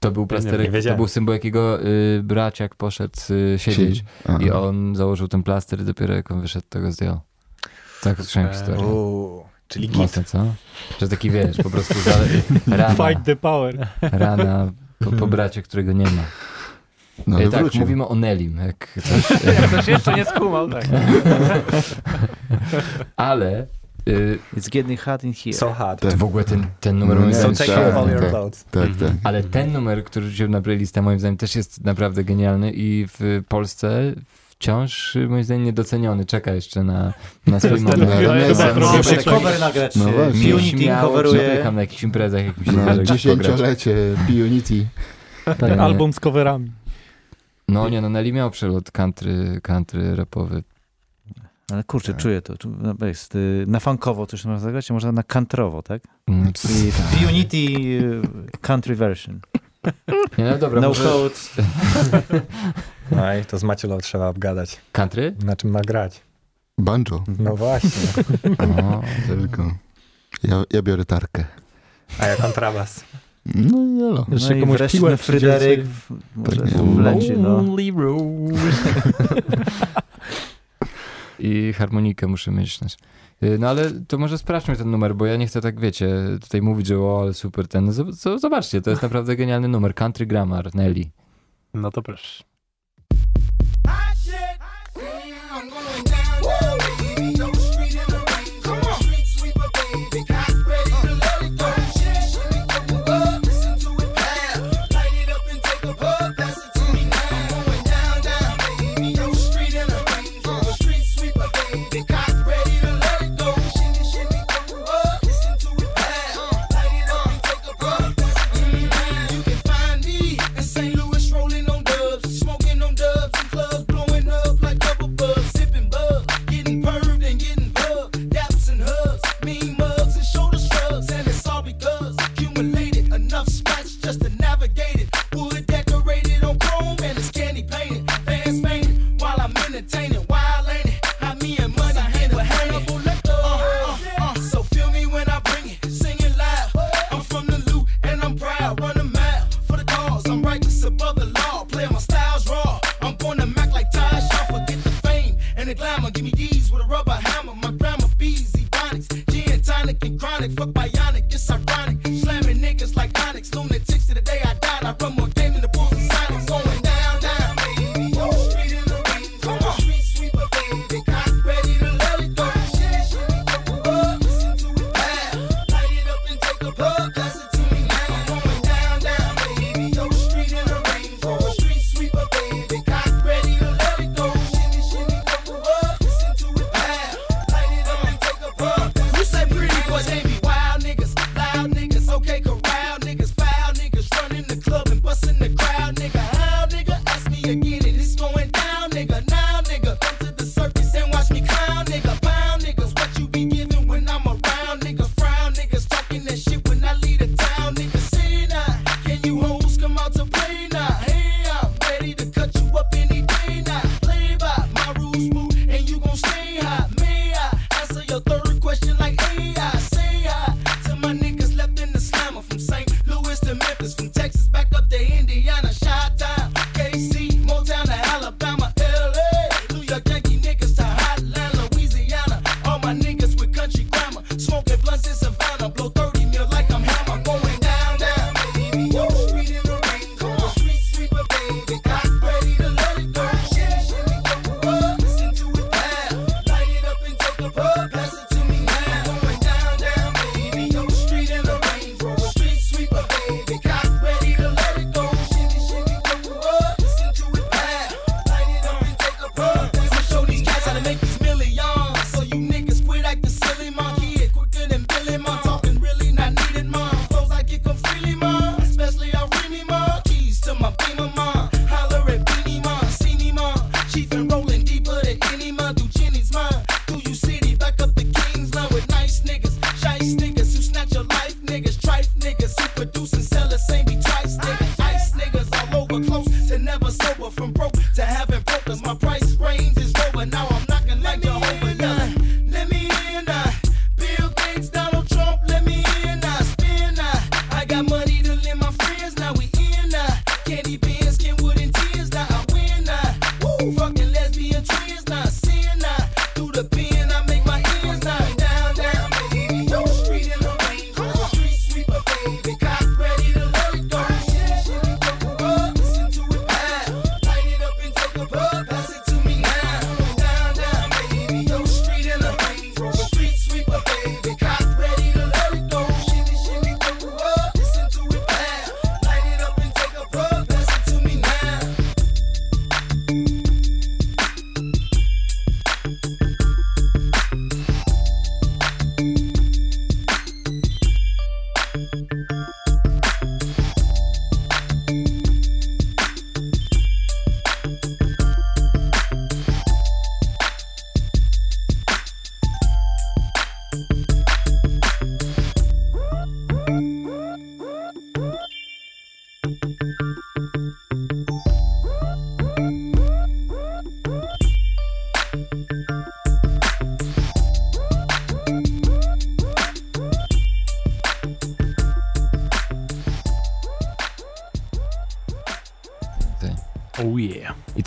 To był nie plasterek, to wiedziałem. był symbol jakiego y, braciak poszedł y, siedzieć i on założył ten plaster i dopiero jak on wyszedł, to go zdjął. Tak słyszałem Eee. historię. Uuu, czyli git. Mocno, co? Że taki wiesz, po prostu za, rana, Fight the power. rana po, po bracie, którego nie ma. no, E, tak, wrócił. mówimy o Nelim, jak coś, Jak ktoś jeszcze nie skumał, tak. ale It's getting hot in here. So hard. Tak. w ogóle ten, ten numer No So take tak, all your tak. clothes. Tak, Mhm. tak. ale ten numer, który rzuciłem na playlistę moim zdaniem też jest naprawdę genialny i w Polsce wciąż y, moim zdaniem niedoceniony. Czeka jeszcze na, na swój moment. No, Może cover nagrać. No No Unity coveruje. na jakichś imprezach, jak mi się pograć. dziesięciolecie P-Unity. Tak, album z coverami. No nie, no Nelly miał przelot country, country rapowy. Ale kurczę, Tak. czuję to. No, Jest, y, na funkowo coś można zagrać, a może na countrywo, tak? Mm, Unity y, country version. Nie, no dobra, No może... codes. No i to z Maciulą trzeba obgadać. Country? Na czym ma grać? Banjo. No właśnie. O, Tylko. Ja, ja biorę tarkę. A ja kontrabas. No i jelo. Jeszcze No i komuś wreszcie piłę no, Fryderyk przydzielcie. w- może Tak, wleci, no. Only Rose. I harmonikę muszę mieć. Y, No ale to może sprawdźmy ten numer, bo ja nie chcę tak, wiecie, tutaj mówić, że o, ale super ten. Zobaczcie, to jest naprawdę genialny numer. Country Grammar, Nelly. No to proszę.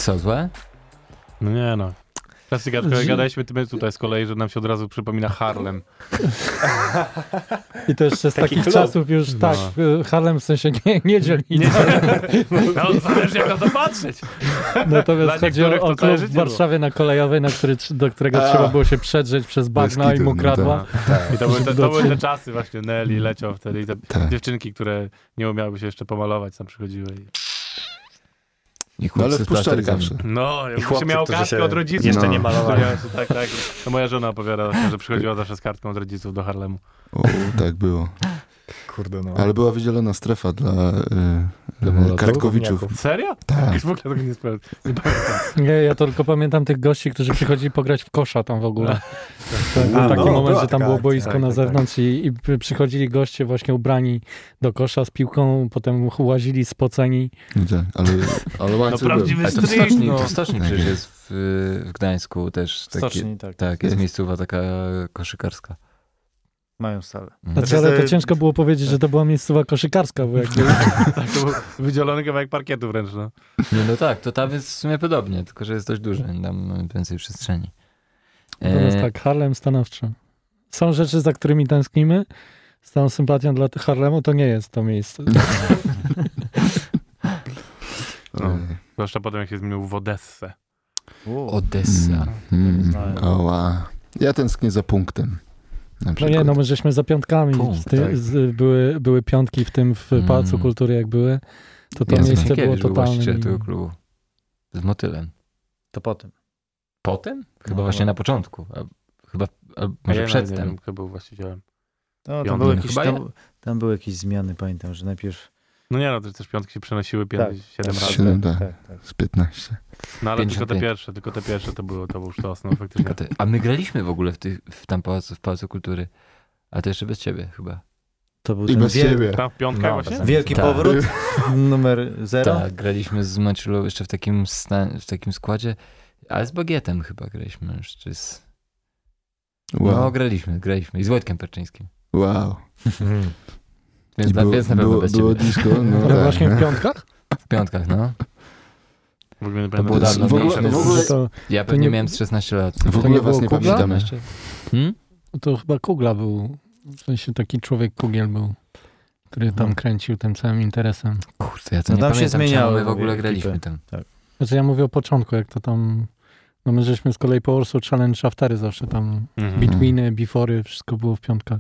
Co, złe? No nie no. Klasyka, trochę gadaliśmy tym tutaj z kolei, że nam się od razu przypomina Harlem. I to jeszcze z Taki takich klub. czasów już No. tak, y, Harlem w sensie nie, nie dzielnicy. No, zależy jak na to patrzeć. Natomiast Dla chodzi o, o klub w Warszawie na Kolejowej, na który, do którego A. trzeba było się przedrzeć przez bagna i mu no kradła. I to były, te, to były te czasy właśnie, Nelly leciał wtedy i te Tak. dziewczynki, które nie umiały się jeszcze pomalować, tam przychodziły. I... I No ale wpuszczali zawsze. No, się chłopcy, miało którzy kartkę się od rodziców. jeszcze No. nie malowali. Tak, tak. To moja żona opowiada, że przychodziła zawsze z kartką od rodziców do Harlemu. O, tak było. Kurde, no. Ale była wydzielona strefa dla Dla y, młodych y, kartkowiczów. Serio? Tak. Już w ogóle tego nie sprawdzę. Nie pamiętam. Nie, ja to tylko pamiętam tych gości, którzy przychodzili pograć w kosza tam w ogóle. To był A, taki no, moment, że tam było boisko Tak, na tak, zewnątrz i, i przy- przychodzili goście właśnie ubrani do kosza z piłką, potem łazili spoceni. No tak, ale, ale No był. prawdziwy Ale to w street, stoczni, no. to w stoczni Tak przecież jest. w, w Gdańsku też taki, Stoczni, tak. tak, Jest. miejscowa taka koszykarska. Mają salę. Mhm. Znaczy, ale to ciężko było powiedzieć, że to była miejscowa koszykarska, bo jakby Tak, to był wydzielony kawałek parkietu wręcz, no. Nie, no tak, to tam jest w sumie podobnie, tylko że jest dość duży, tam mamy więcej przestrzeni. Natomiast E, tak, Harlem stanowczo. Są rzeczy, za którymi tęsknimy. Z całą sympatią dla Harlemu to nie jest to miejsce. No. Zwłaszcza potem jak się zmienił w Odessę. Odessa. Mm, znałem. o, wow. Ja tęsknię za punktem. No nie, no my żeśmy za piątkami. Z ty, tak. z, były, były piątki w tym w Mm. Pałacu Kultury, jak były. To to Jacek miejsce było był totalne. właściciel tego klubu. Z motylem. To potem. Potem? Chyba No, właśnie chyba. na początku. A, chyba, a może ja Nie przedtem. wiem, kto był właścicielem. No, tam, były jakieś, Chyba ja- tam, tam były jakieś zmiany, pamiętam, że najpierw... No nie no, to też piątki się przenosiły Tak. 5, 7 tak, razy. Siedem, tak. tak, tak. Z 15. No ale tylko te 55. pierwsze, tylko te pierwsze to było, to był sztos, no faktycznie. Te- A my graliśmy w ogóle w, tych, w tam pałacu, w Pałacu Kultury. A to jeszcze bez ciebie chyba. To był I ten bez wiel... ciebie. Tam w piątkach No, właśnie? wielki Tak. powrót, numer zero. Tak, graliśmy z Maciulą jeszcze w takim, stan, w takim składzie, ale z Bagietem chyba graliśmy już, czy z... Wow. No, graliśmy, graliśmy. I z Wojtkiem Perczyńskim. wow. Więc, I na, było, więc na pewno było, bez było ciebie. disco. No, Ale tak, właśnie w piątkach? W piątkach, no. W ogóle nie To było pamiętam. dawno w ogóle- w ogóle- to, Ja to pewnie nie- miałem z 16 lat. W To ogóle nie was nie Kugla? pamiętamy. Jeszcze. Hmm? to chyba Kugla był. W sensie taki człowiek Kugiel był, który tam Mhm. kręcił tym całym interesem. Kurde, ja to No nie tam się pamiętam, zmieniało czemu my w ogóle graliśmy tam. Znaczy ja mówię o początku, jak to tam... No my żeśmy z kolei po Warsaw Challenge Aftery zawsze tam Mhm. betweeny, before'y, wszystko było w piątkach.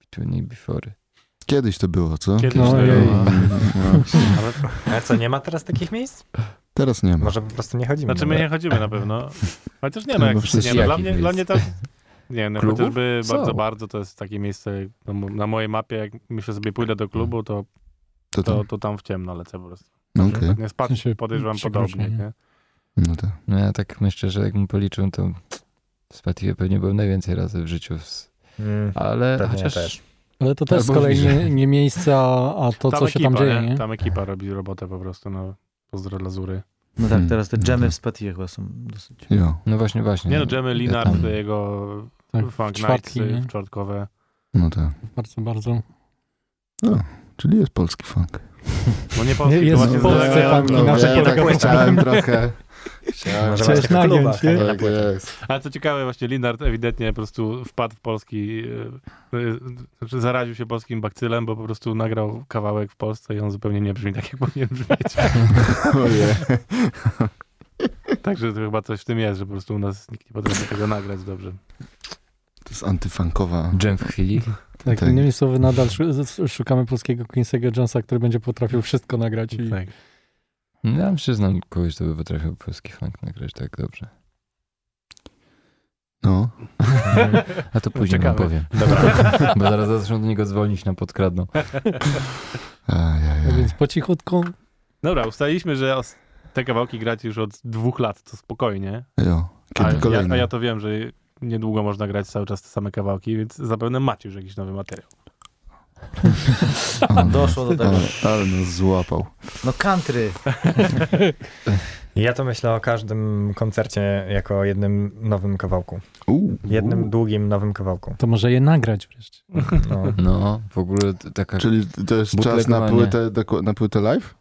Between i before. Kiedyś to było, co? Kiedyś No, to było. No, Ale co, nie ma teraz takich miejsc? teraz nie ma. Może po prostu nie chodzimy. Znaczy my nie chodzimy na pewno. Chociaż nie no, No jak bo nie, no, dla, mnie, dla mnie to... Nie no, Klubów? chociażby Są. bardzo, bardzo to jest takie miejsce, no, na mojej mapie, jak myślę sobie pójdę do klubu, to, To, to, to, to tam w ciemno lecę po prostu. no, okej. Nie spadł, sensie podejrzewam podobnie, nie? No tak. No ja tak myślę, że jakbym policzył, to w Spativie pewnie byłem najwięcej razy w życiu. z- Mm, Ale Pewnie chociaż... też. Ale to też z Albo kolei widzę. nie, nie miejsce, a, to, Tam co się ekipa, tam dzieje, nie? nie? Tam ekipa robi robotę po prostu, no. Pozdro Lazury. No tak, Hmm, teraz te no dżemy tak. w Spatie chyba są dosyć... Jo, No właśnie, właśnie. Nie no, Ja Linard, tam- to jego Tak, Funk czwartki, Nightsy nie? czwartkowe. no tak. Bardzo, bardzo. Czyli jest polski funk. No nie polski, Nie, to jest właśnie w Polsce zalegają- funk, ja tak trochę. Może Chciałeś właśnie w klubach, nagiąć, a nie nie? na tak płytach. jest. Ale co ciekawe, właśnie Linard ewidentnie po prostu wpadł w polski, e, e, znaczy zaraził się polskim bakcylem, bo po prostu nagrał kawałek w Polsce i on zupełnie nie brzmi tak, jak powinien brzmieć. Ojej. Także to chyba coś w tym jest, że po prostu u nas nikt nie potrafi tego nagrać dobrze. To jest antyfunkowa. Dżem w chwili. Tak, Tak. innymi słowy, nadal szu- szukamy polskiego Quincy'ego Jonesa, który będzie potrafił wszystko nagrać i Tak. No, Ja przyznam kogoś, kto by potrafił polski funk nagrać tak dobrze. No. A to później Czekamy. wam powiem. Bo zaraz zaczną do niego dzwonić na podkradną. Ajajaj. No więc po cichutku Dobra, ustaliliśmy, że te kawałki grać już od dwóch lat, to spokojnie. Jo. A Kiedy ja, kolejny? a ja to wiem, że niedługo można grać cały czas te same kawałki, więc zapewne macie już jakiś nowy materiał. Doszło do tego. Ale, ale nas złapał. No country! Ja to myślę o każdym koncercie jako o jednym nowym kawałku. Uu, Jednym długim nowym kawałku. to może je nagrać wreszcie. No. No, w ogóle taka... Czyli to jest czas na płytę, na płytę live?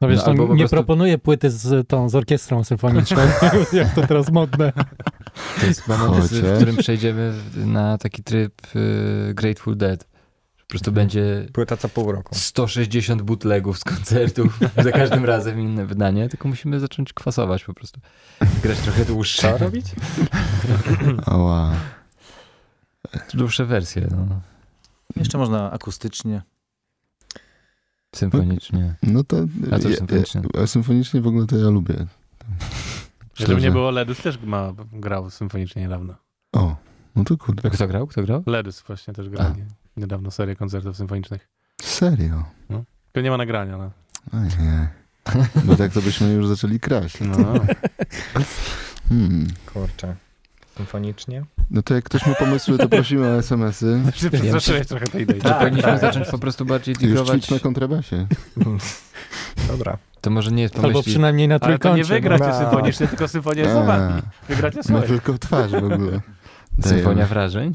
No wiesz, No, nie prostu- proponuję płyty z tą, z orkiestrą symfoniczną, jak to teraz modne. To jest moment, Chociaż- w którym przejdziemy na taki tryb y, Grateful Dead. Po prostu będzie Płyta co pół roku. 160 bootlegów z koncertów, za każdym razem inne wydanie, tylko musimy zacząć kwasować po prostu. Grać trochę dłuższe. Co robić? Ała. Dłuższe wersje, no. Jeszcze można akustycznie. Symfonicznie. No to... A co ja- A symfonicznie w ogóle to ja lubię. Żeby nie było Ledus też ma, grał symfonicznie niedawno. O, no to kurde. Kto grał? Kto grał? Ledus właśnie też grał nie- niedawno serię koncertów symfonicznych. Serio? Tylko nie ma nagrania, no. Ojej. Bo tak to byśmy już zaczęli kraść. no. Hmm. Kurczę. Symfonicznie? No to jak ktoś ma pomysły, to prosimy o SMS-y. Przestraszyłeś trochę tej idei. Czy powinniśmy zacząć po prostu bardziej Już digrować? na kontrabasie. Dobra. To może nie jest Albo pomyśli... przynajmniej na Ale to trójkącie. nie wygracie No. symfonicznie, tylko symfonię z. Wygracie No swoje. tylko twarz w ogóle. Symfonia Dajemy. wrażeń?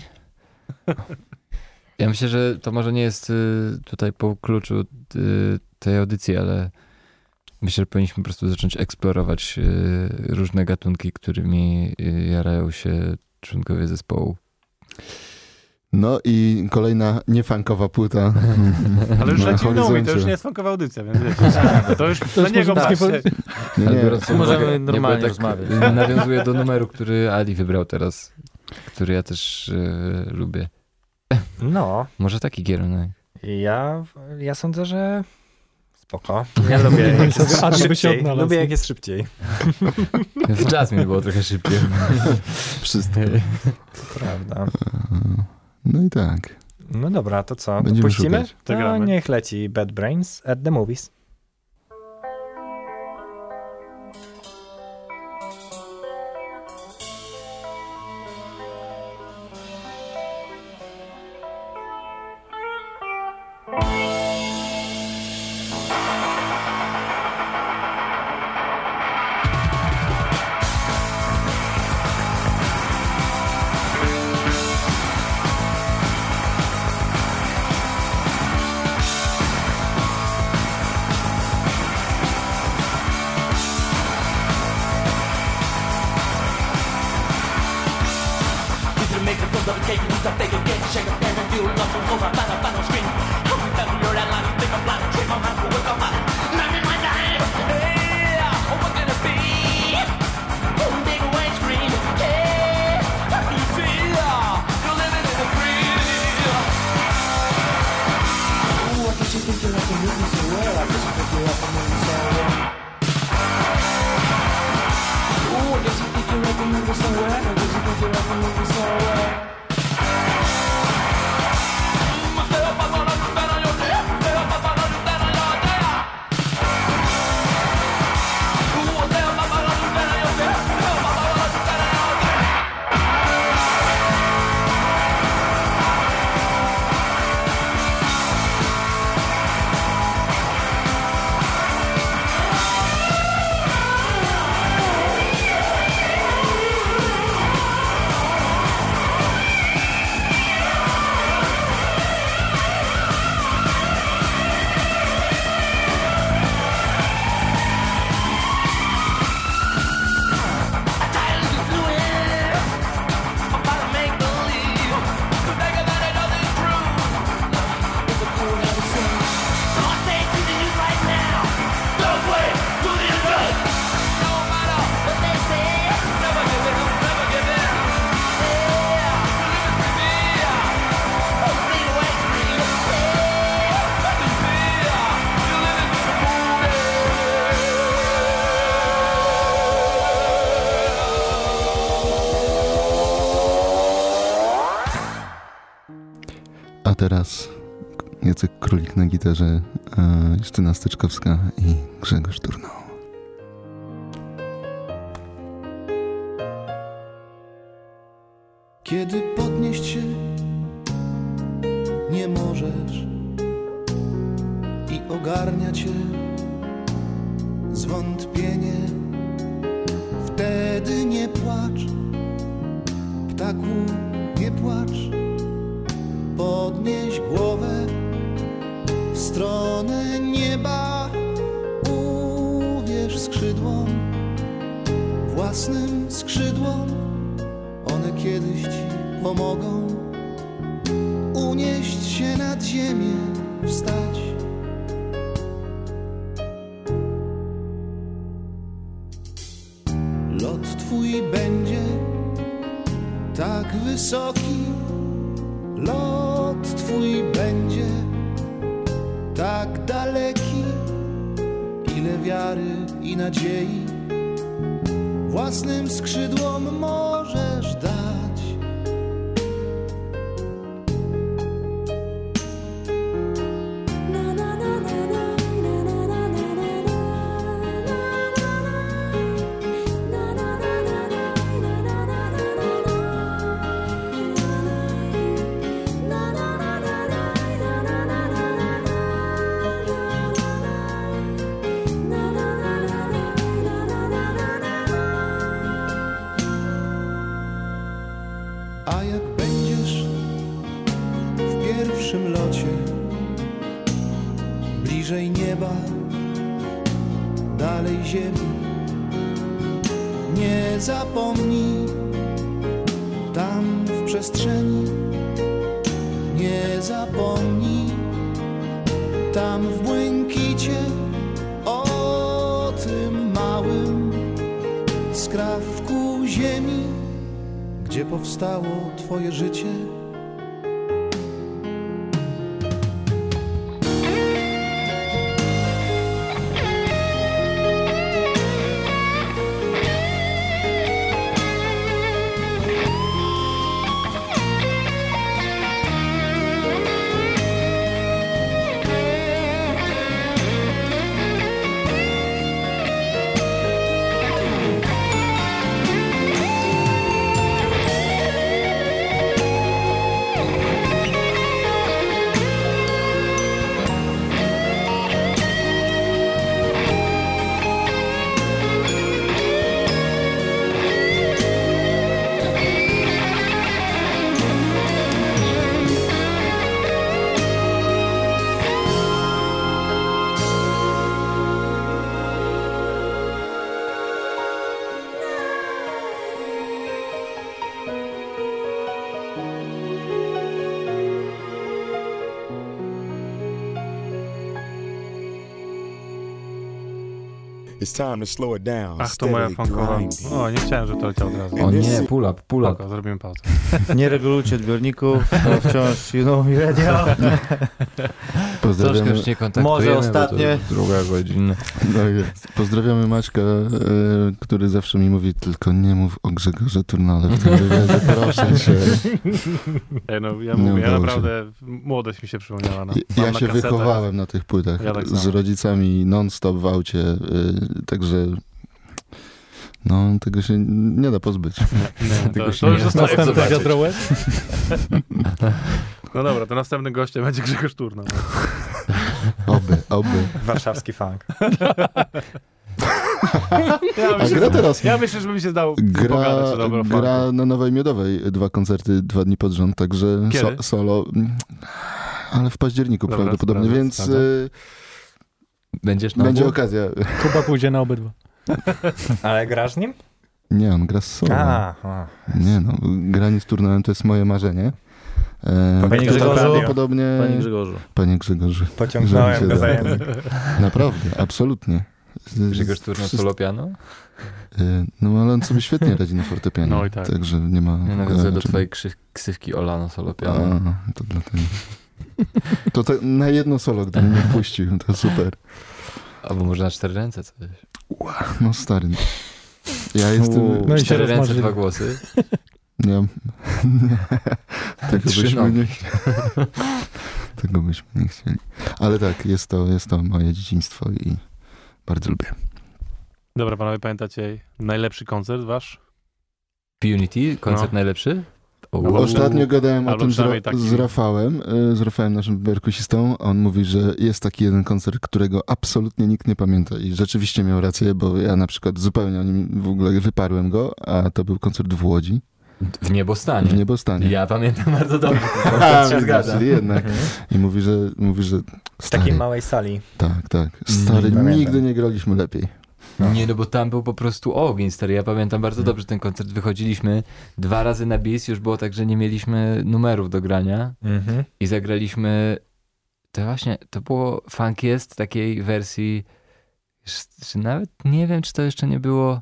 Ja myślę, że to może nie jest y, tutaj po kluczu y, tej audycji, ale myślę, że powinniśmy po prostu zacząć eksplorować y, różne gatunki, którymi jarają się członkowie zespołu. No i kolejna niefankowa płyta. Ale już na leci Nomi, to już nie jest funkowa audycja, więc wiecie. To już dla już niego patrzcie. Nie, nie. Możemy uwagę- normalnie tak rozmawiać. Nawiązuję do numeru, który Ali wybrał teraz, który ja też y, lubię. No, Może taki kierunek. ja, ja sądzę, że spoko. Ja lubię jak jest się szybciej. Lubię jak jest szybciej. W Jasmine było trochę szybciej. Wszystko. Prawda. No i tak. No dobra, to co? Będziemy Puścimy? szukać. To To gramy. niech leci Bad Brains at the Movies. Na gitarze, e, Justyna Styczkowska i Grzegorz Turnał. Bliżej nieba, dalej ziemi, nie zapomnij tam w przestrzeni, nie zapomnij tam w błękicie o tym małym skrawku ziemi gdzie powstało Twoje życie. Ach, to moja grinding. O, nie chciałem, że to leciał od razu. O nie, pull up, pull up. Spoko, zrobimy pauzę. Nie regulujcie odbiorników, to wciąż you know me radio. Troszkę Pozdrawiamy, już nie kontaktujemy, Może bo to ostatnie. druga godzina. no jest. Pozdrawiamy Maćka, e, który zawsze mi mówi, tylko nie mów o Grzegorze Turnale w wywiadzie, proszę cię. Ej, no, ja mówię, ja naprawdę młodość mi się przypomniała. No. Ja na się wychowałem na tych płytach Ja tak z rodzicami non-stop w aucie, y, także no tego się nie da pozbyć. Nie, Tego to, się to już nie Następny zobaczyć. No dobra, to następnym gościem będzie Grzegorz Turno. Oby, oby. Warszawski funk. Ja myślę, gra teraz, ja myślę, że bym się zdał gra, pogadać o dobro gra na Nowej Miodowej dwa koncerty, dwa dni pod rząd, także so, solo, ale w październiku Dobra, prawdopodobnie, więc y, Będziesz na będzie obu? okazja. Kuba pójdzie na obydwa. Ale grasz z nim? Nie, on gra z solo. A, a. Nie no, granie z turnałem to jest moje marzenie. E, Panie to Grzegorzu. prawdopodobnie... Panie Grzegorzu. Panie Grzegorzu. Pociągnąłem go się za język. Naprawdę, absolutnie. Z- Grzegorz z- Turno wszystko- solo piano? Y, No ale on sobie świetnie radzi na fortepianie. No i tak. Także nie ma... Ja nawiązuję do czym- twojej krzy- ksywki Olano solo piano. A, to dlatego. To te, na jedno solo, gdyby mnie wpuścił, to super. Albo może na cztery ręce coś. No stary. Ja jestem... No cztery ręce, dwa głosy. Nie, Tego byśmy nie chcieli. Tego byśmy nie chcieli. Ale tak, jest to, jest to moje dzieciństwo i bardzo lubię. Dobra, panowie, pamiętacie najlepszy koncert wasz? Unity, koncert No. najlepszy? O, Albo- Ostatnio gadałem o tym z, Ra- taki- z Rafałem, y, z Rafałem, naszym perkusistą. On mówi, że jest taki jeden koncert, którego absolutnie nikt nie pamięta. I rzeczywiście miał rację, bo ja na przykład zupełnie o nim w ogóle wyparłem go, a to był koncert w Łodzi, w niebostanie. w Niebostanie. Ja pamiętam bardzo dobrze. koncert się zgadza. czyli jednak. I mówi, że, mówi, że W takiej małej sali. tak, tak, stary, pamiętam. nigdy nie graliśmy lepiej. Nie, no bo tam był po prostu ogień, stary. Ja pamiętam bardzo dobrze ten koncert. Wychodziliśmy dwa razy na bis, już było tak, że nie mieliśmy numerów do grania Mhm. i zagraliśmy. To właśnie, to było Funk jest takiej wersji. Czy nawet nie wiem, czy to jeszcze nie było.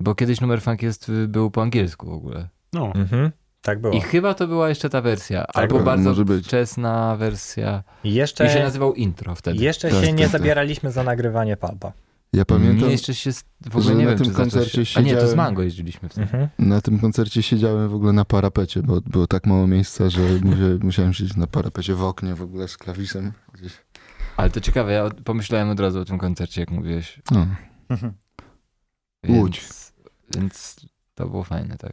Bo kiedyś numer Funk jest y, był po angielsku w ogóle. No. Mhm. Tak było. I chyba to była jeszcze ta wersja. albo było, bardzo może być. wczesna wersja. I jeszcze, I się nazywał intro wtedy. jeszcze Tak, się tak, nie tak. zabieraliśmy za nagrywanie palpa. Ja pamiętam, Nie, jeszcze się w ogóle że nie na wiem, tym koncercie się... A nie, to z Mango jeździliśmy wtedy. Mhm. na tym koncercie siedziałem w ogóle na parapecie, bo było tak mało miejsca, że musiałem, siedzieć na parapecie w oknie w ogóle z klawiszem gdzieś. Ale to ciekawe, ja pomyślałem od razu o tym koncercie, jak mówiłeś. No. Łódź. Więc, więc to było fajne, tak.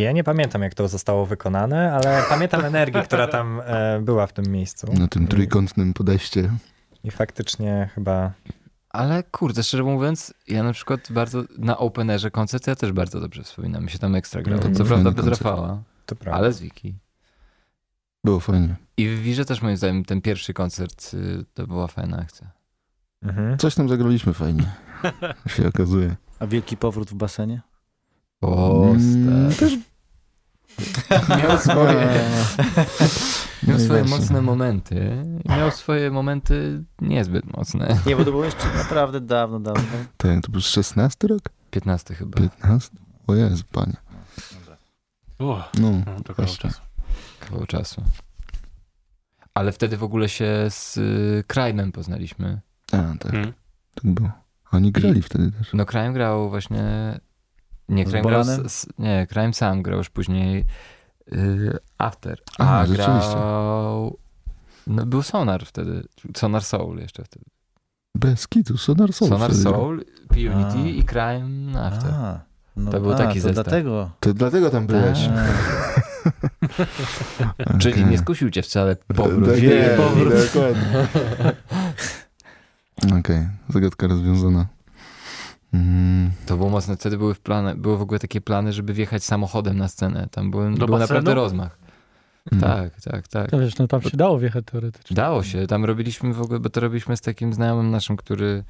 Ja nie pamiętam, jak to zostało wykonane, ale pamiętam energię, która tam e, była w tym miejscu. Na tym trójkątnym podejście. I faktycznie chyba Ale kurde, szczerze mówiąc, ja na przykład bardzo na Openerze koncert ja też bardzo dobrze wspominam. Mi się tam ekstra grało. Mhm. Co prawda bez koncert. Rafała, to prawda. ale z Wiki. Było fajnie. I w Wirze też moim zdaniem ten pierwszy koncert y, to była fajna akcja. Mhm. Coś tam zagraliśmy fajnie, się okazuje. A wielki powrót w basenie? O, Mm, stary. Miał swoje, miał swoje Najlepsze. mocne momenty i miał swoje momenty niezbyt mocne. Nie, bo to było jeszcze naprawdę dawno, dawno. Tak, to był 16 rok? 15 chyba. 15? O Jezu, panie. Uch, No, no, to kawał czasu. Kawał czasu. Ale wtedy w ogóle się z y, Crime'em poznaliśmy. a, tak, Mm. tak było. Oni grali wtedy też. No Crime grał właśnie... Nie, Crime grał... Z, nie, Crime sam grał już później y, After. A, A, rzeczywiście. grał... No, był Sonar wtedy. Sonar Soul jeszcze wtedy. Bez kitu, Sonar Soul. Sonar wtedy. Soul, P-Unity A. i Crime After. A, no, To był a, taki to zestaw. dlatego. To dlatego tam byłeś. A, Czyli nie skusił cię wcale powrót. Tak Wielki jest, powrót. Dokładnie. Okej, zagadka rozwiązana. Mm, To było mocne. Wtedy były, w plany, były w ogóle takie plany, żeby wjechać samochodem na scenę. Tam był, był naprawdę rozmach. mm. Tak, tak, tak. To wiesz, no tam się dało wjechać teoretycznie. Dało się. Tam robiliśmy w ogóle, bo to robiliśmy z takim znajomym naszym, który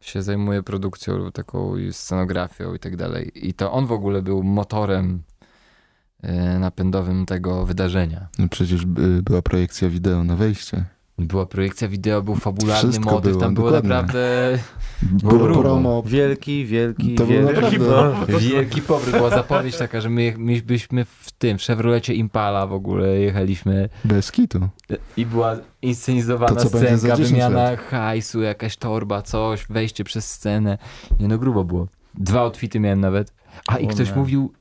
się zajmuje produkcją taką i scenografią i tak dalej. I to on w ogóle był motorem e, napędowym tego wydarzenia. No przecież y, była projekcja wideo na wejście. Była projekcja wideo, był fabularny Wszystko motyw, było, tam było dokładnie. naprawdę Było grubo. promo. Wielki, wielki, To wielki. naprawdę... wielki powrót. Była zapowiedź taka, że my, my byśmy w tym, w Chevrolecie Impala w ogóle jechaliśmy Bez kitu. i była inscenizowana To co będzie za scenka, 10 wymiana hajsu, jakaś torba, coś, wejście przez scenę. Nie no, grubo było. Dwa outfity miałem nawet. A i ktoś mówił,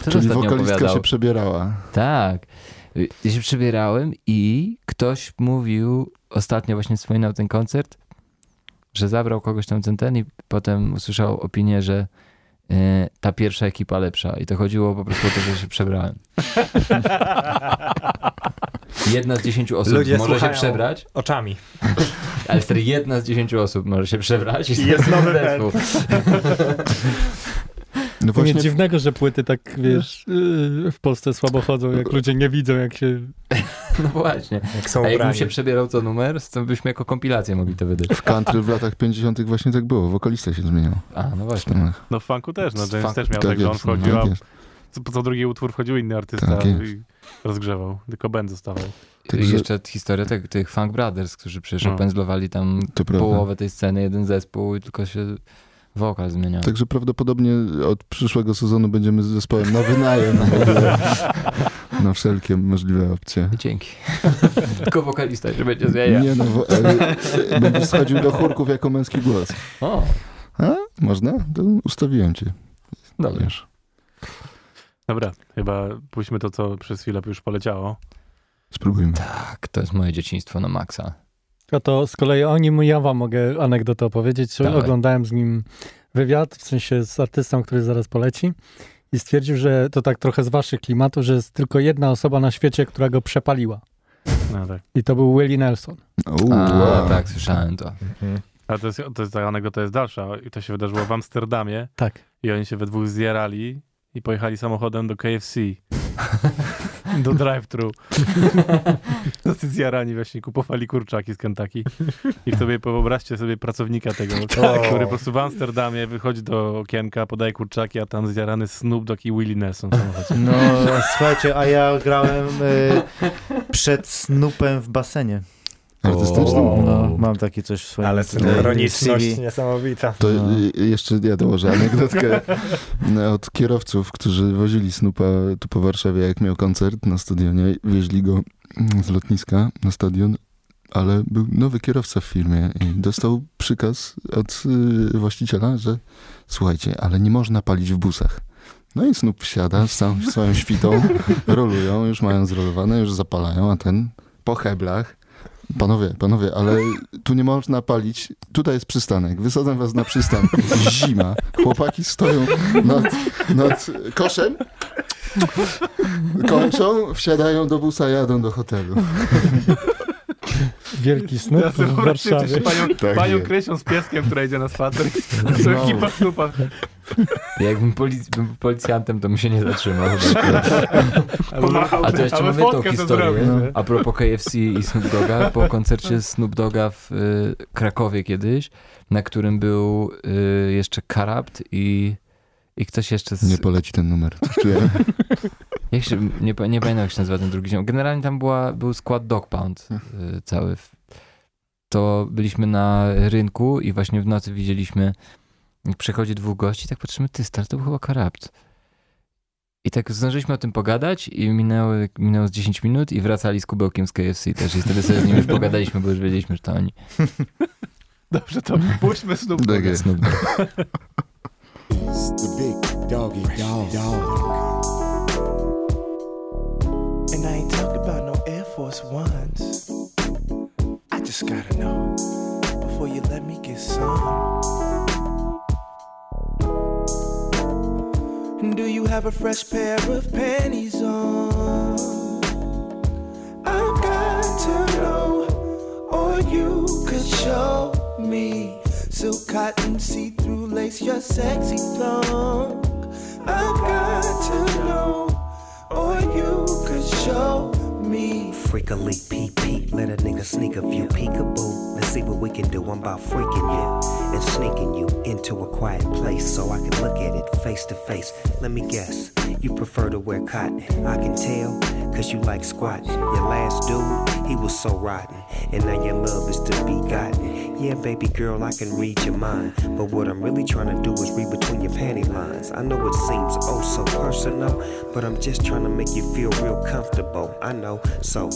co Czyli wokalistka opowiadał? się przebierała. Tak. Y, Ja się przebierałem i ktoś mówił, ostatnio właśnie wspominał ten koncert, że zabrał kogoś tam ten ten i potem usłyszał opinię, że e, ta pierwsza ekipa lepsza. I to chodziło po prostu o to, że się przebrałem. Jedna z dziesięciu osób Ludzie może się przebrać, Oczami. ale wtedy jedna z dziesięciu osób może się przebrać i Jest nowy zespół. No To nic właśnie dziwnego, że płyty tak, wiesz, yy, w Polsce słabo chodzą, jak ludzie nie widzą, jak się... No właśnie. Jak są A jakbym się przebierał co numer, to byśmy jako kompilację mogli to wydać. w country w latach 50. właśnie tak było. Wokalista się zmieniał. A, no właśnie. No w funku też, no James też miał Tak tak, że on jest, wchodził, tak jest. co, co drugi utwór wchodził inny artysta Tak i rozgrzewał, tylko Ben zostawał. I Także- jeszcze historia tych, tych Funk Brothers, którzy przecież No. opędzlowali tam To połowę tej sceny, jeden zespół i tylko się wokal zmieniał. Także prawdopodobnie od przyszłego sezonu będziemy z zespołem na wynajem. na wszelkie możliwe opcje. Dzięki. tylko wokalista się będzie zmieniał. Nie no, wo- e, będziesz schodził do chórków jako męski głos. O, A? Można? To ustawiłem cię. dobra. Wiesz. Dobra, chyba pójdźmy to, co przez chwilę już poleciało. Spróbujmy. Tak, to jest moje dzieciństwo na maksa. A to z kolei o nim ja wam mogę anegdotę opowiedzieć. Dawaj. Oglądałem z nim wywiad, w sensie z artystą, który zaraz poleci i stwierdził, że to tak trochę z waszych klimatów, że jest tylko jedna osoba na świecie, która go przepaliła. No tak. I to był Willie Nelson. Uuu, A, wow. tak, słyszałem to. Mhm. A to jest, to jest ta anegdota jest dalsza i to się wydarzyło w Amsterdamie Tak. i oni się we dwóch zjarali i pojechali samochodem do KFC. do drive-thru. Tacy zjarani właśnie, kupowali kurczaki z Kentucky. I sobie wyobraźcie sobie pracownika tego, który po prostu w Amsterdamie wychodzi do okienka, podaje kurczaki, a tam zjarany Snoop Dogg i Willie Nelson. No, słuchajcie, a ja grałem y, przed Snoopem w basenie. Artystyczny? O. No, mam takie coś w swoim Ale synchroniczność niesamowita. To No. jeszcze ja dołożę anegdotkę no, od kierowców, którzy wozili Snoopa tu po Warszawie, jak miał koncert na stadionie. Wieźli go z lotniska na stadion, ale był nowy kierowca w firmie i dostał przykaz od y, właściciela, że słuchajcie, ale nie można palić w busach. No i Snoop wsiada z całą swoją świtą, rolują, już mają zrolowane, już zapalają, a ten po heblach Panowie, panowie, ale tu nie można palić. Tutaj jest przystanek. Wysadzam was na przystanek. Zima. Chłopaki stoją nad, nad koszem. Kończą, wsiadają do busa, jadą do hotelu. Wielki Snoop Ja sobie w Warszawie. panią, Tak panią. Krysią z pieskiem, która idzie na spacer. To No. ekipa Snoopa. Jakbym polic- bym był policjantem, to bym się nie zatrzymał. A to jeszcze mówię tą historię. no. A propos KFC i Snoop Doga, po koncercie Snoop Doga w y, Krakowie kiedyś, na którym był y, jeszcze Karapt i, i ktoś jeszcze z... Nie poleci ten numer. Czuję. Jak się, nie, nie pamiętam jak się nazywa ten drugi ziom. Generalnie tam była, był skład Dog Pound y, cały. To byliśmy na rynku i właśnie w nocy widzieliśmy, jak przychodzi dwóch gości, tak patrzymy, ty stary, to był chyba Karapt. I tak zdążyliśmy o tym pogadać i minęło, minęło z 10 minut i wracali z kubełkiem z KFC też i wtedy sobie z nimi już pogadaliśmy, bo już wiedzieliśmy, że to oni. Dobrze, to jest. Snoop Dogg. It's the big doggy dog. dog. And I ain't talking about no Air Force Ones. I just gotta know before you let me get some. Do you have a fresh pair of panties on? I've got to know, or you could show me silk cotton, see through lace, your sexy thong. I've got to know, or you could show me. Freakily peep peep, let a nigga sneak a view peekaboo. Let's see what we can do. I'm about freaking you and sneaking you into a quiet place so I can look at it face to face. Let me guess, you prefer to wear cotton. I can tell, cause you like squatting. Your last dude, he was so rotten. And now your love is to be gotten. Yeah, baby girl, I can read your mind. But what I'm really trying to do is read between your panty lines. I know it seems oh so personal, but I'm just trying to make you feel real comfortable. I know, so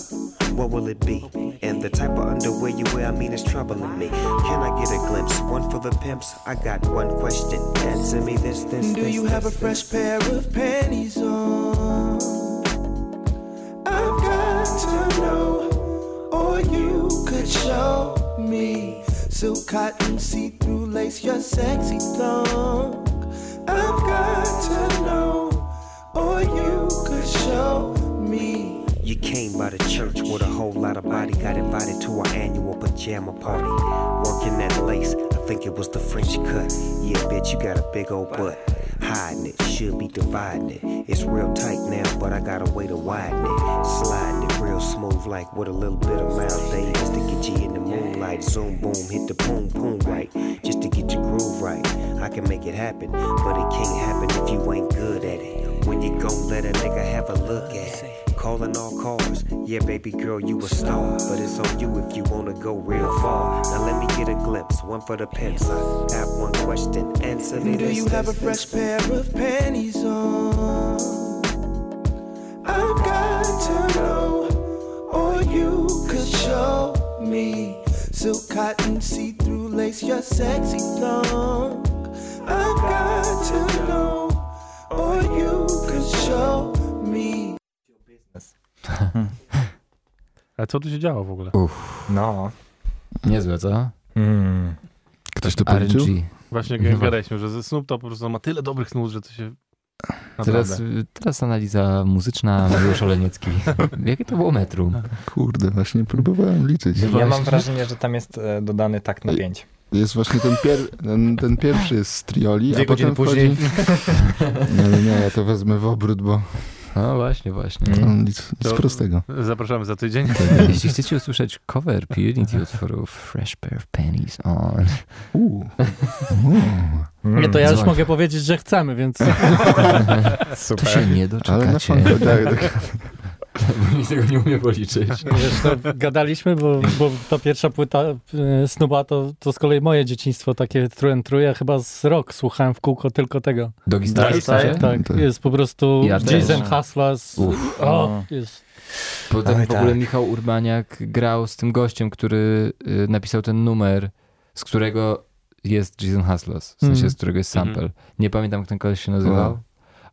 what will it be? And the type of underwear you wear, I mean, it's troubling me. Can I get a glimpse? One for the pimps? I got one question. Answer me this, this, Do this, you have a fresh this. pair of panties on? I've got to know, or you could show me silk cotton, see through lace, your sexy thong. I've got to know, or you could show me. You came by the church with a whole lot of body. Got invited to our annual pajama party. Working that lace, I think it was the French cut. Yeah, bitch, you got a big old butt. Hiding it, should be dividing it. It's real tight now, but I got a way to widen it. Sliding it real smooth, like with a little bit of mouth day, just to get you in the moonlight. Zoom, boom, hit the boom, boom right, just to get your groove right. I can make it happen, but it can't happen if you ain't good at it. When you gon' let a nigga have a look at it. Calling all cars, yeah, baby girl, you a star. But it's on you if you wanna go real far. Now let me get a glimpse, one for the pimps. I have one question, answer me Do you have a fresh pair of panties on? I've got to know, or you could show me silk cotton, see through lace, your sexy thong. I've got to know, or you show me. A co tu się działo w ogóle? Uff, no. Niezłe, co? Mm. Ktoś to policzył? RNG. Właśnie jak no. gadaliśmy, że Snoop to po prostu ma tyle dobrych snów, że to się... Teraz, teraz analiza muzyczna Mariusz Oleniecki. Jakie to było metrum? Kurde, właśnie próbowałem liczyć. Ja mam wrażenie, że tam jest e, dodany tak na 5. Jest właśnie ten, pier, ten, ten pierwszy jest z trioli, Dwie a potem godziny wchodzi... później. Nie, nie, nie, ja to wezmę w obrót, bo No właśnie, właśnie. to nic, nic To- prostego. Zapraszamy za tydzień. Jeśli chcecie usłyszeć cover Unity utworu Fresh Pair of Pennies on... Uuu. Nie, to ja już mogę powiedzieć, że chcemy, więc To się nie Ale na Bo mi tego nie umie policzyć. wiesz, to gadaliśmy, bo, bo ta pierwsza płyta e, Snuba to, to z kolei moje dzieciństwo, takie true and true. Ja chyba z rok słuchałem w kółko tylko tego. Dogi Style? Style? Tak, Tak. jest po prostu Ja. Jason Hustlers. Uff. O, jest. Potem Oj, w ogóle tak. Michał Urbaniak grał z tym gościem, który y, napisał ten numer, z którego jest Jason Hustlers, w sensie Mhm. z którego jest Mhm. sample. Nie pamiętam, jak ten koleś się nazywał, No.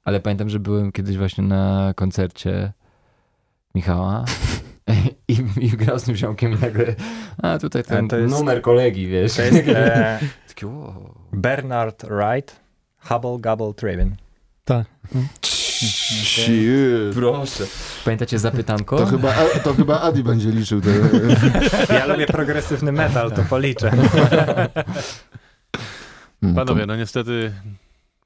ale pamiętam, że byłem kiedyś właśnie na koncercie Michała i, i grał z tym ziomkiem nagle, a tutaj ten A jest- numer kolegi, wiesz. To jest e, Taki, wow. Bernard Wright, Hubble Gubble Trivin. Shit. Proszę. Pamiętacie zapytanko? To chyba, to chyba Adi będzie liczył te... Ja lubię progresywny metal, to policzę. To- Panowie, no niestety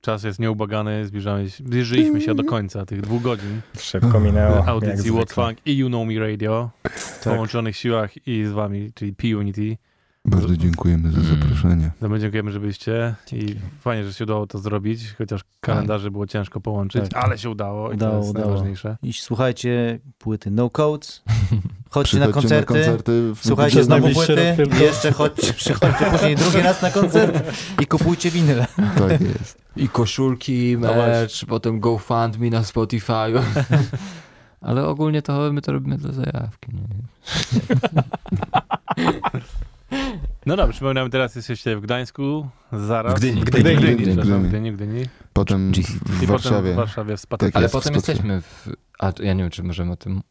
czas jest nieubagany, zbliżamy, zbliżyliśmy się do końca tych dwóch godzin Szybko minęło. audycji zwykle. What Funk i You Know Me Radio w Tak. połączonych siłach i z wami, czyli P-Unity. Bardzo dziękujemy za Mm. zaproszenie. Za my dziękujemy, że byliście i fajnie, że się udało to zrobić, chociaż kalendarze było ciężko połączyć, Tak. ale się udało i Udało, to jest udało. najważniejsze. I słuchajcie płyty No Codes, chodźcie na koncerty, koncerty w- słuchajcie znowu płyty i jeszcze chodź, przychodźcie później drugi raz na koncert i kupujcie winyle. Tak jest. I koszulki, No merch, potem GoFundMe na Spotify. Ale ogólnie to my to robimy dla zajawki. No dobrze, przypominamy, teraz jesteście w Gdańsku, zaraz. W Gdyni. W Gdyni, W Gdyni, Gdyni, Gdyni. Gdyni, w Gdyni. Potem w, w potem Warszawie. w Warszawie w Tak Ale jest, potem jesteśmy w... A, ja nie wiem, czy możemy o tym...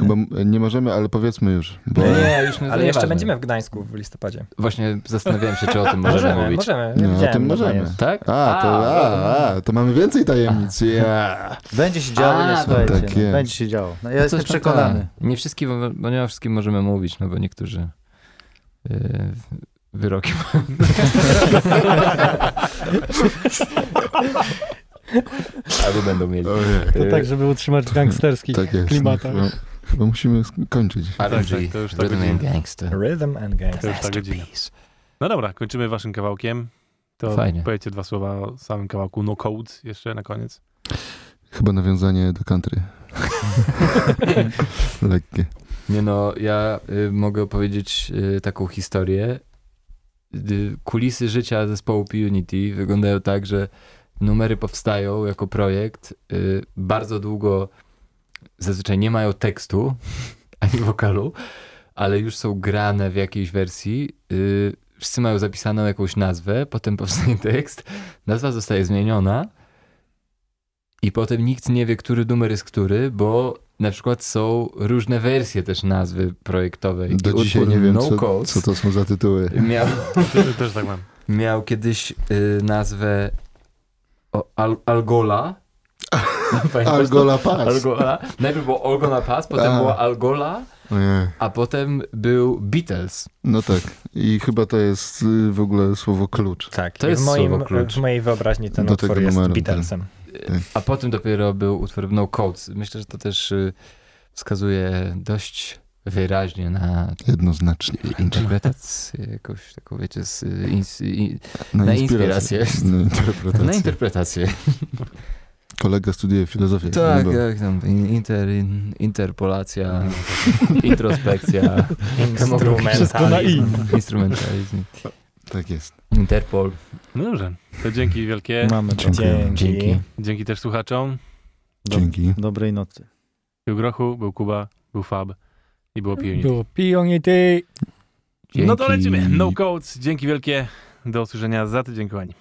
Chyba nie możemy, ale powiedzmy już. Bo Nie, już nie Ale jeszcze będziemy w Gdańsku w listopadzie. Właśnie zastanawiałem się, czy o tym możemy, Możemy, mówić. możemy. Nie, o Widziałem tym możemy. Tak? A, to, a, a, to mamy więcej tajemnic. Ja. Będzie się działo, A, nie no słuchajcie, tak no, będzie się działo. No, ja No jestem przekonany. tak. Nie wszystkim, bo nie o wszystkim możemy mówić, no bo niektórzy yy, wyroki mają. Albo będą mieli. To tak, żeby utrzymać gangsterski Tak jest. klimata. No, chyba, chyba musimy skończyć. tak, tak, to już ta Rhythm and. Gangster. Rhythm and Gang. To już ta godzina. No dobra, kończymy waszym kawałkiem. To Fajnie. powiedzcie dwa słowa o samym kawałku No Codes jeszcze na koniec. Chyba nawiązanie do country. Lekkie. Nie no, ja y, mogę opowiedzieć y, taką historię. Y, kulisy życia zespołu P-Unity wyglądają tak, że numery powstają jako projekt. Bardzo długo zazwyczaj nie mają tekstu ani wokalu, ale już są grane w jakiejś wersji. Wszyscy mają zapisaną jakąś nazwę, potem powstaje tekst, nazwa zostaje zmieniona i potem nikt nie wie, który numer jest który, bo na przykład są różne wersje też nazwy projektowej. Do I dzisiaj nie wiem, no co, Codes co to są za tytuły. Miał, Też, tak mam. miał kiedyś y, nazwę o, Al, Algola. Pamiętasz to? Algola Pass. Algola. Najpierw było Olgona Pass, potem A. była Algola, Ojej. a potem był Beatles. No tak. I chyba to jest y, w ogóle słowo klucz. Tak, To jest w, moim, słowo klucz. w mojej wyobraźni ten Do utwór jest numeru, Beatlesem. A potem dopiero był utwór No Codes. Myślę, że to też y, wskazuje dość wyraźnie na Jednoznacznie. interpretację jakąś taką, wiecie, z, y, ins, i, Na, Na inspirację. Na interpretację. na interpretację. Kolega studiuje filozofię. Tak, jak tam in- inter, in, interpolacja, introspekcja, Wszystko na i. instrumentalizm, tak jest. Interpol. No dobrze, to dzięki wielkie. Mamy to. Dziękuję. Dzięki. Dzięki też słuchaczom. Dzięki. Dobrej nocy. Był Grochu, był Kuba, był Fab i było P-Unity. Było P-Unity. No to Dzięki. lecimy. No Codes, dzięki wielkie. Do usłyszenia za tydzień, kochani.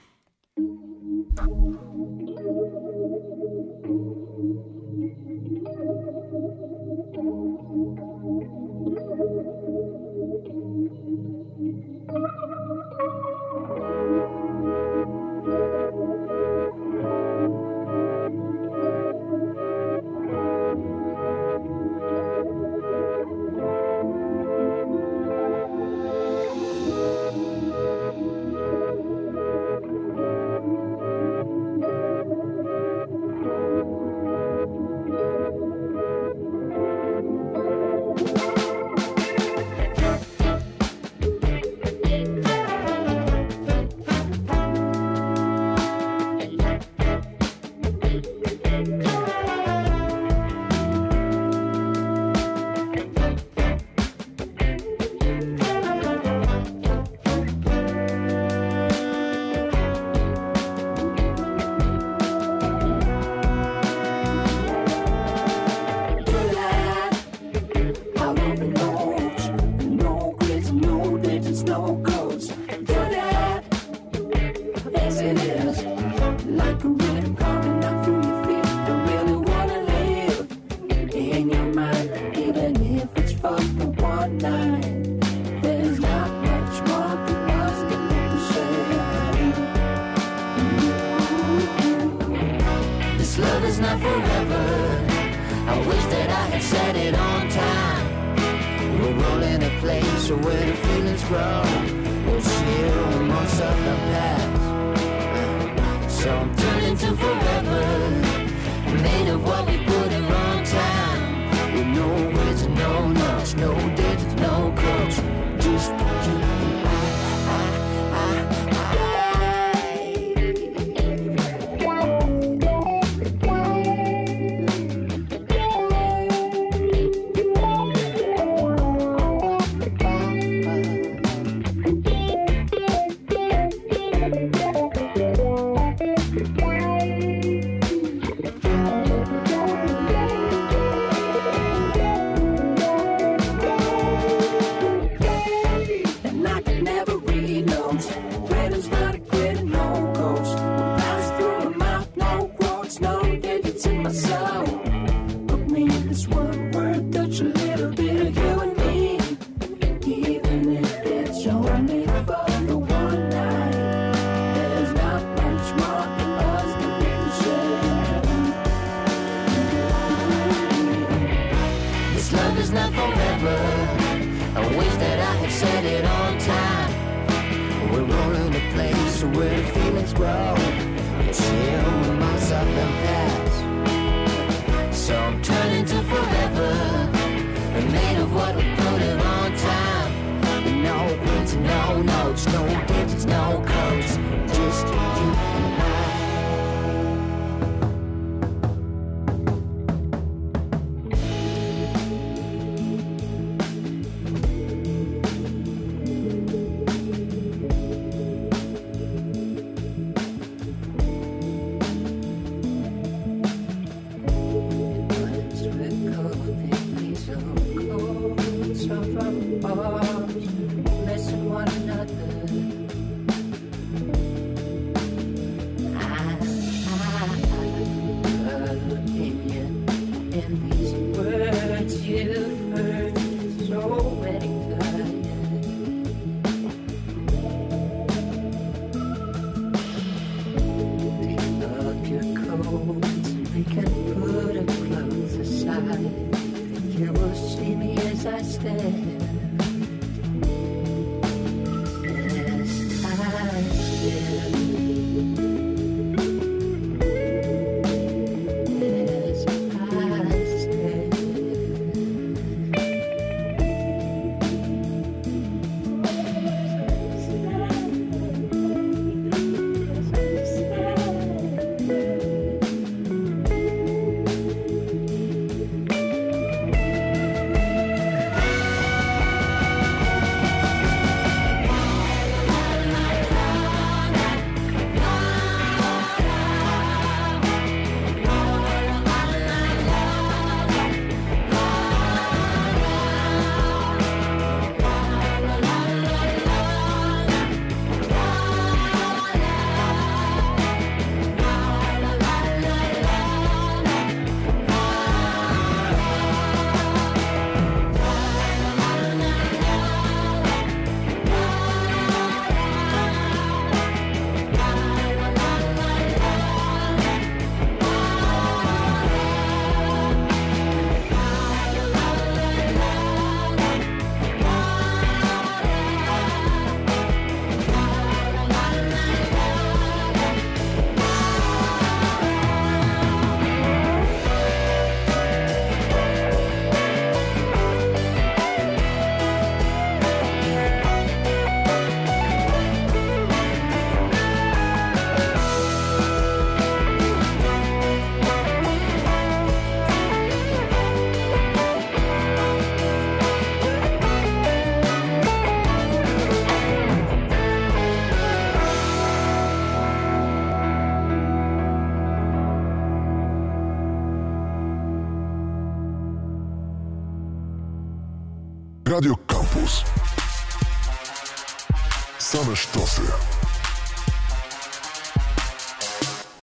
And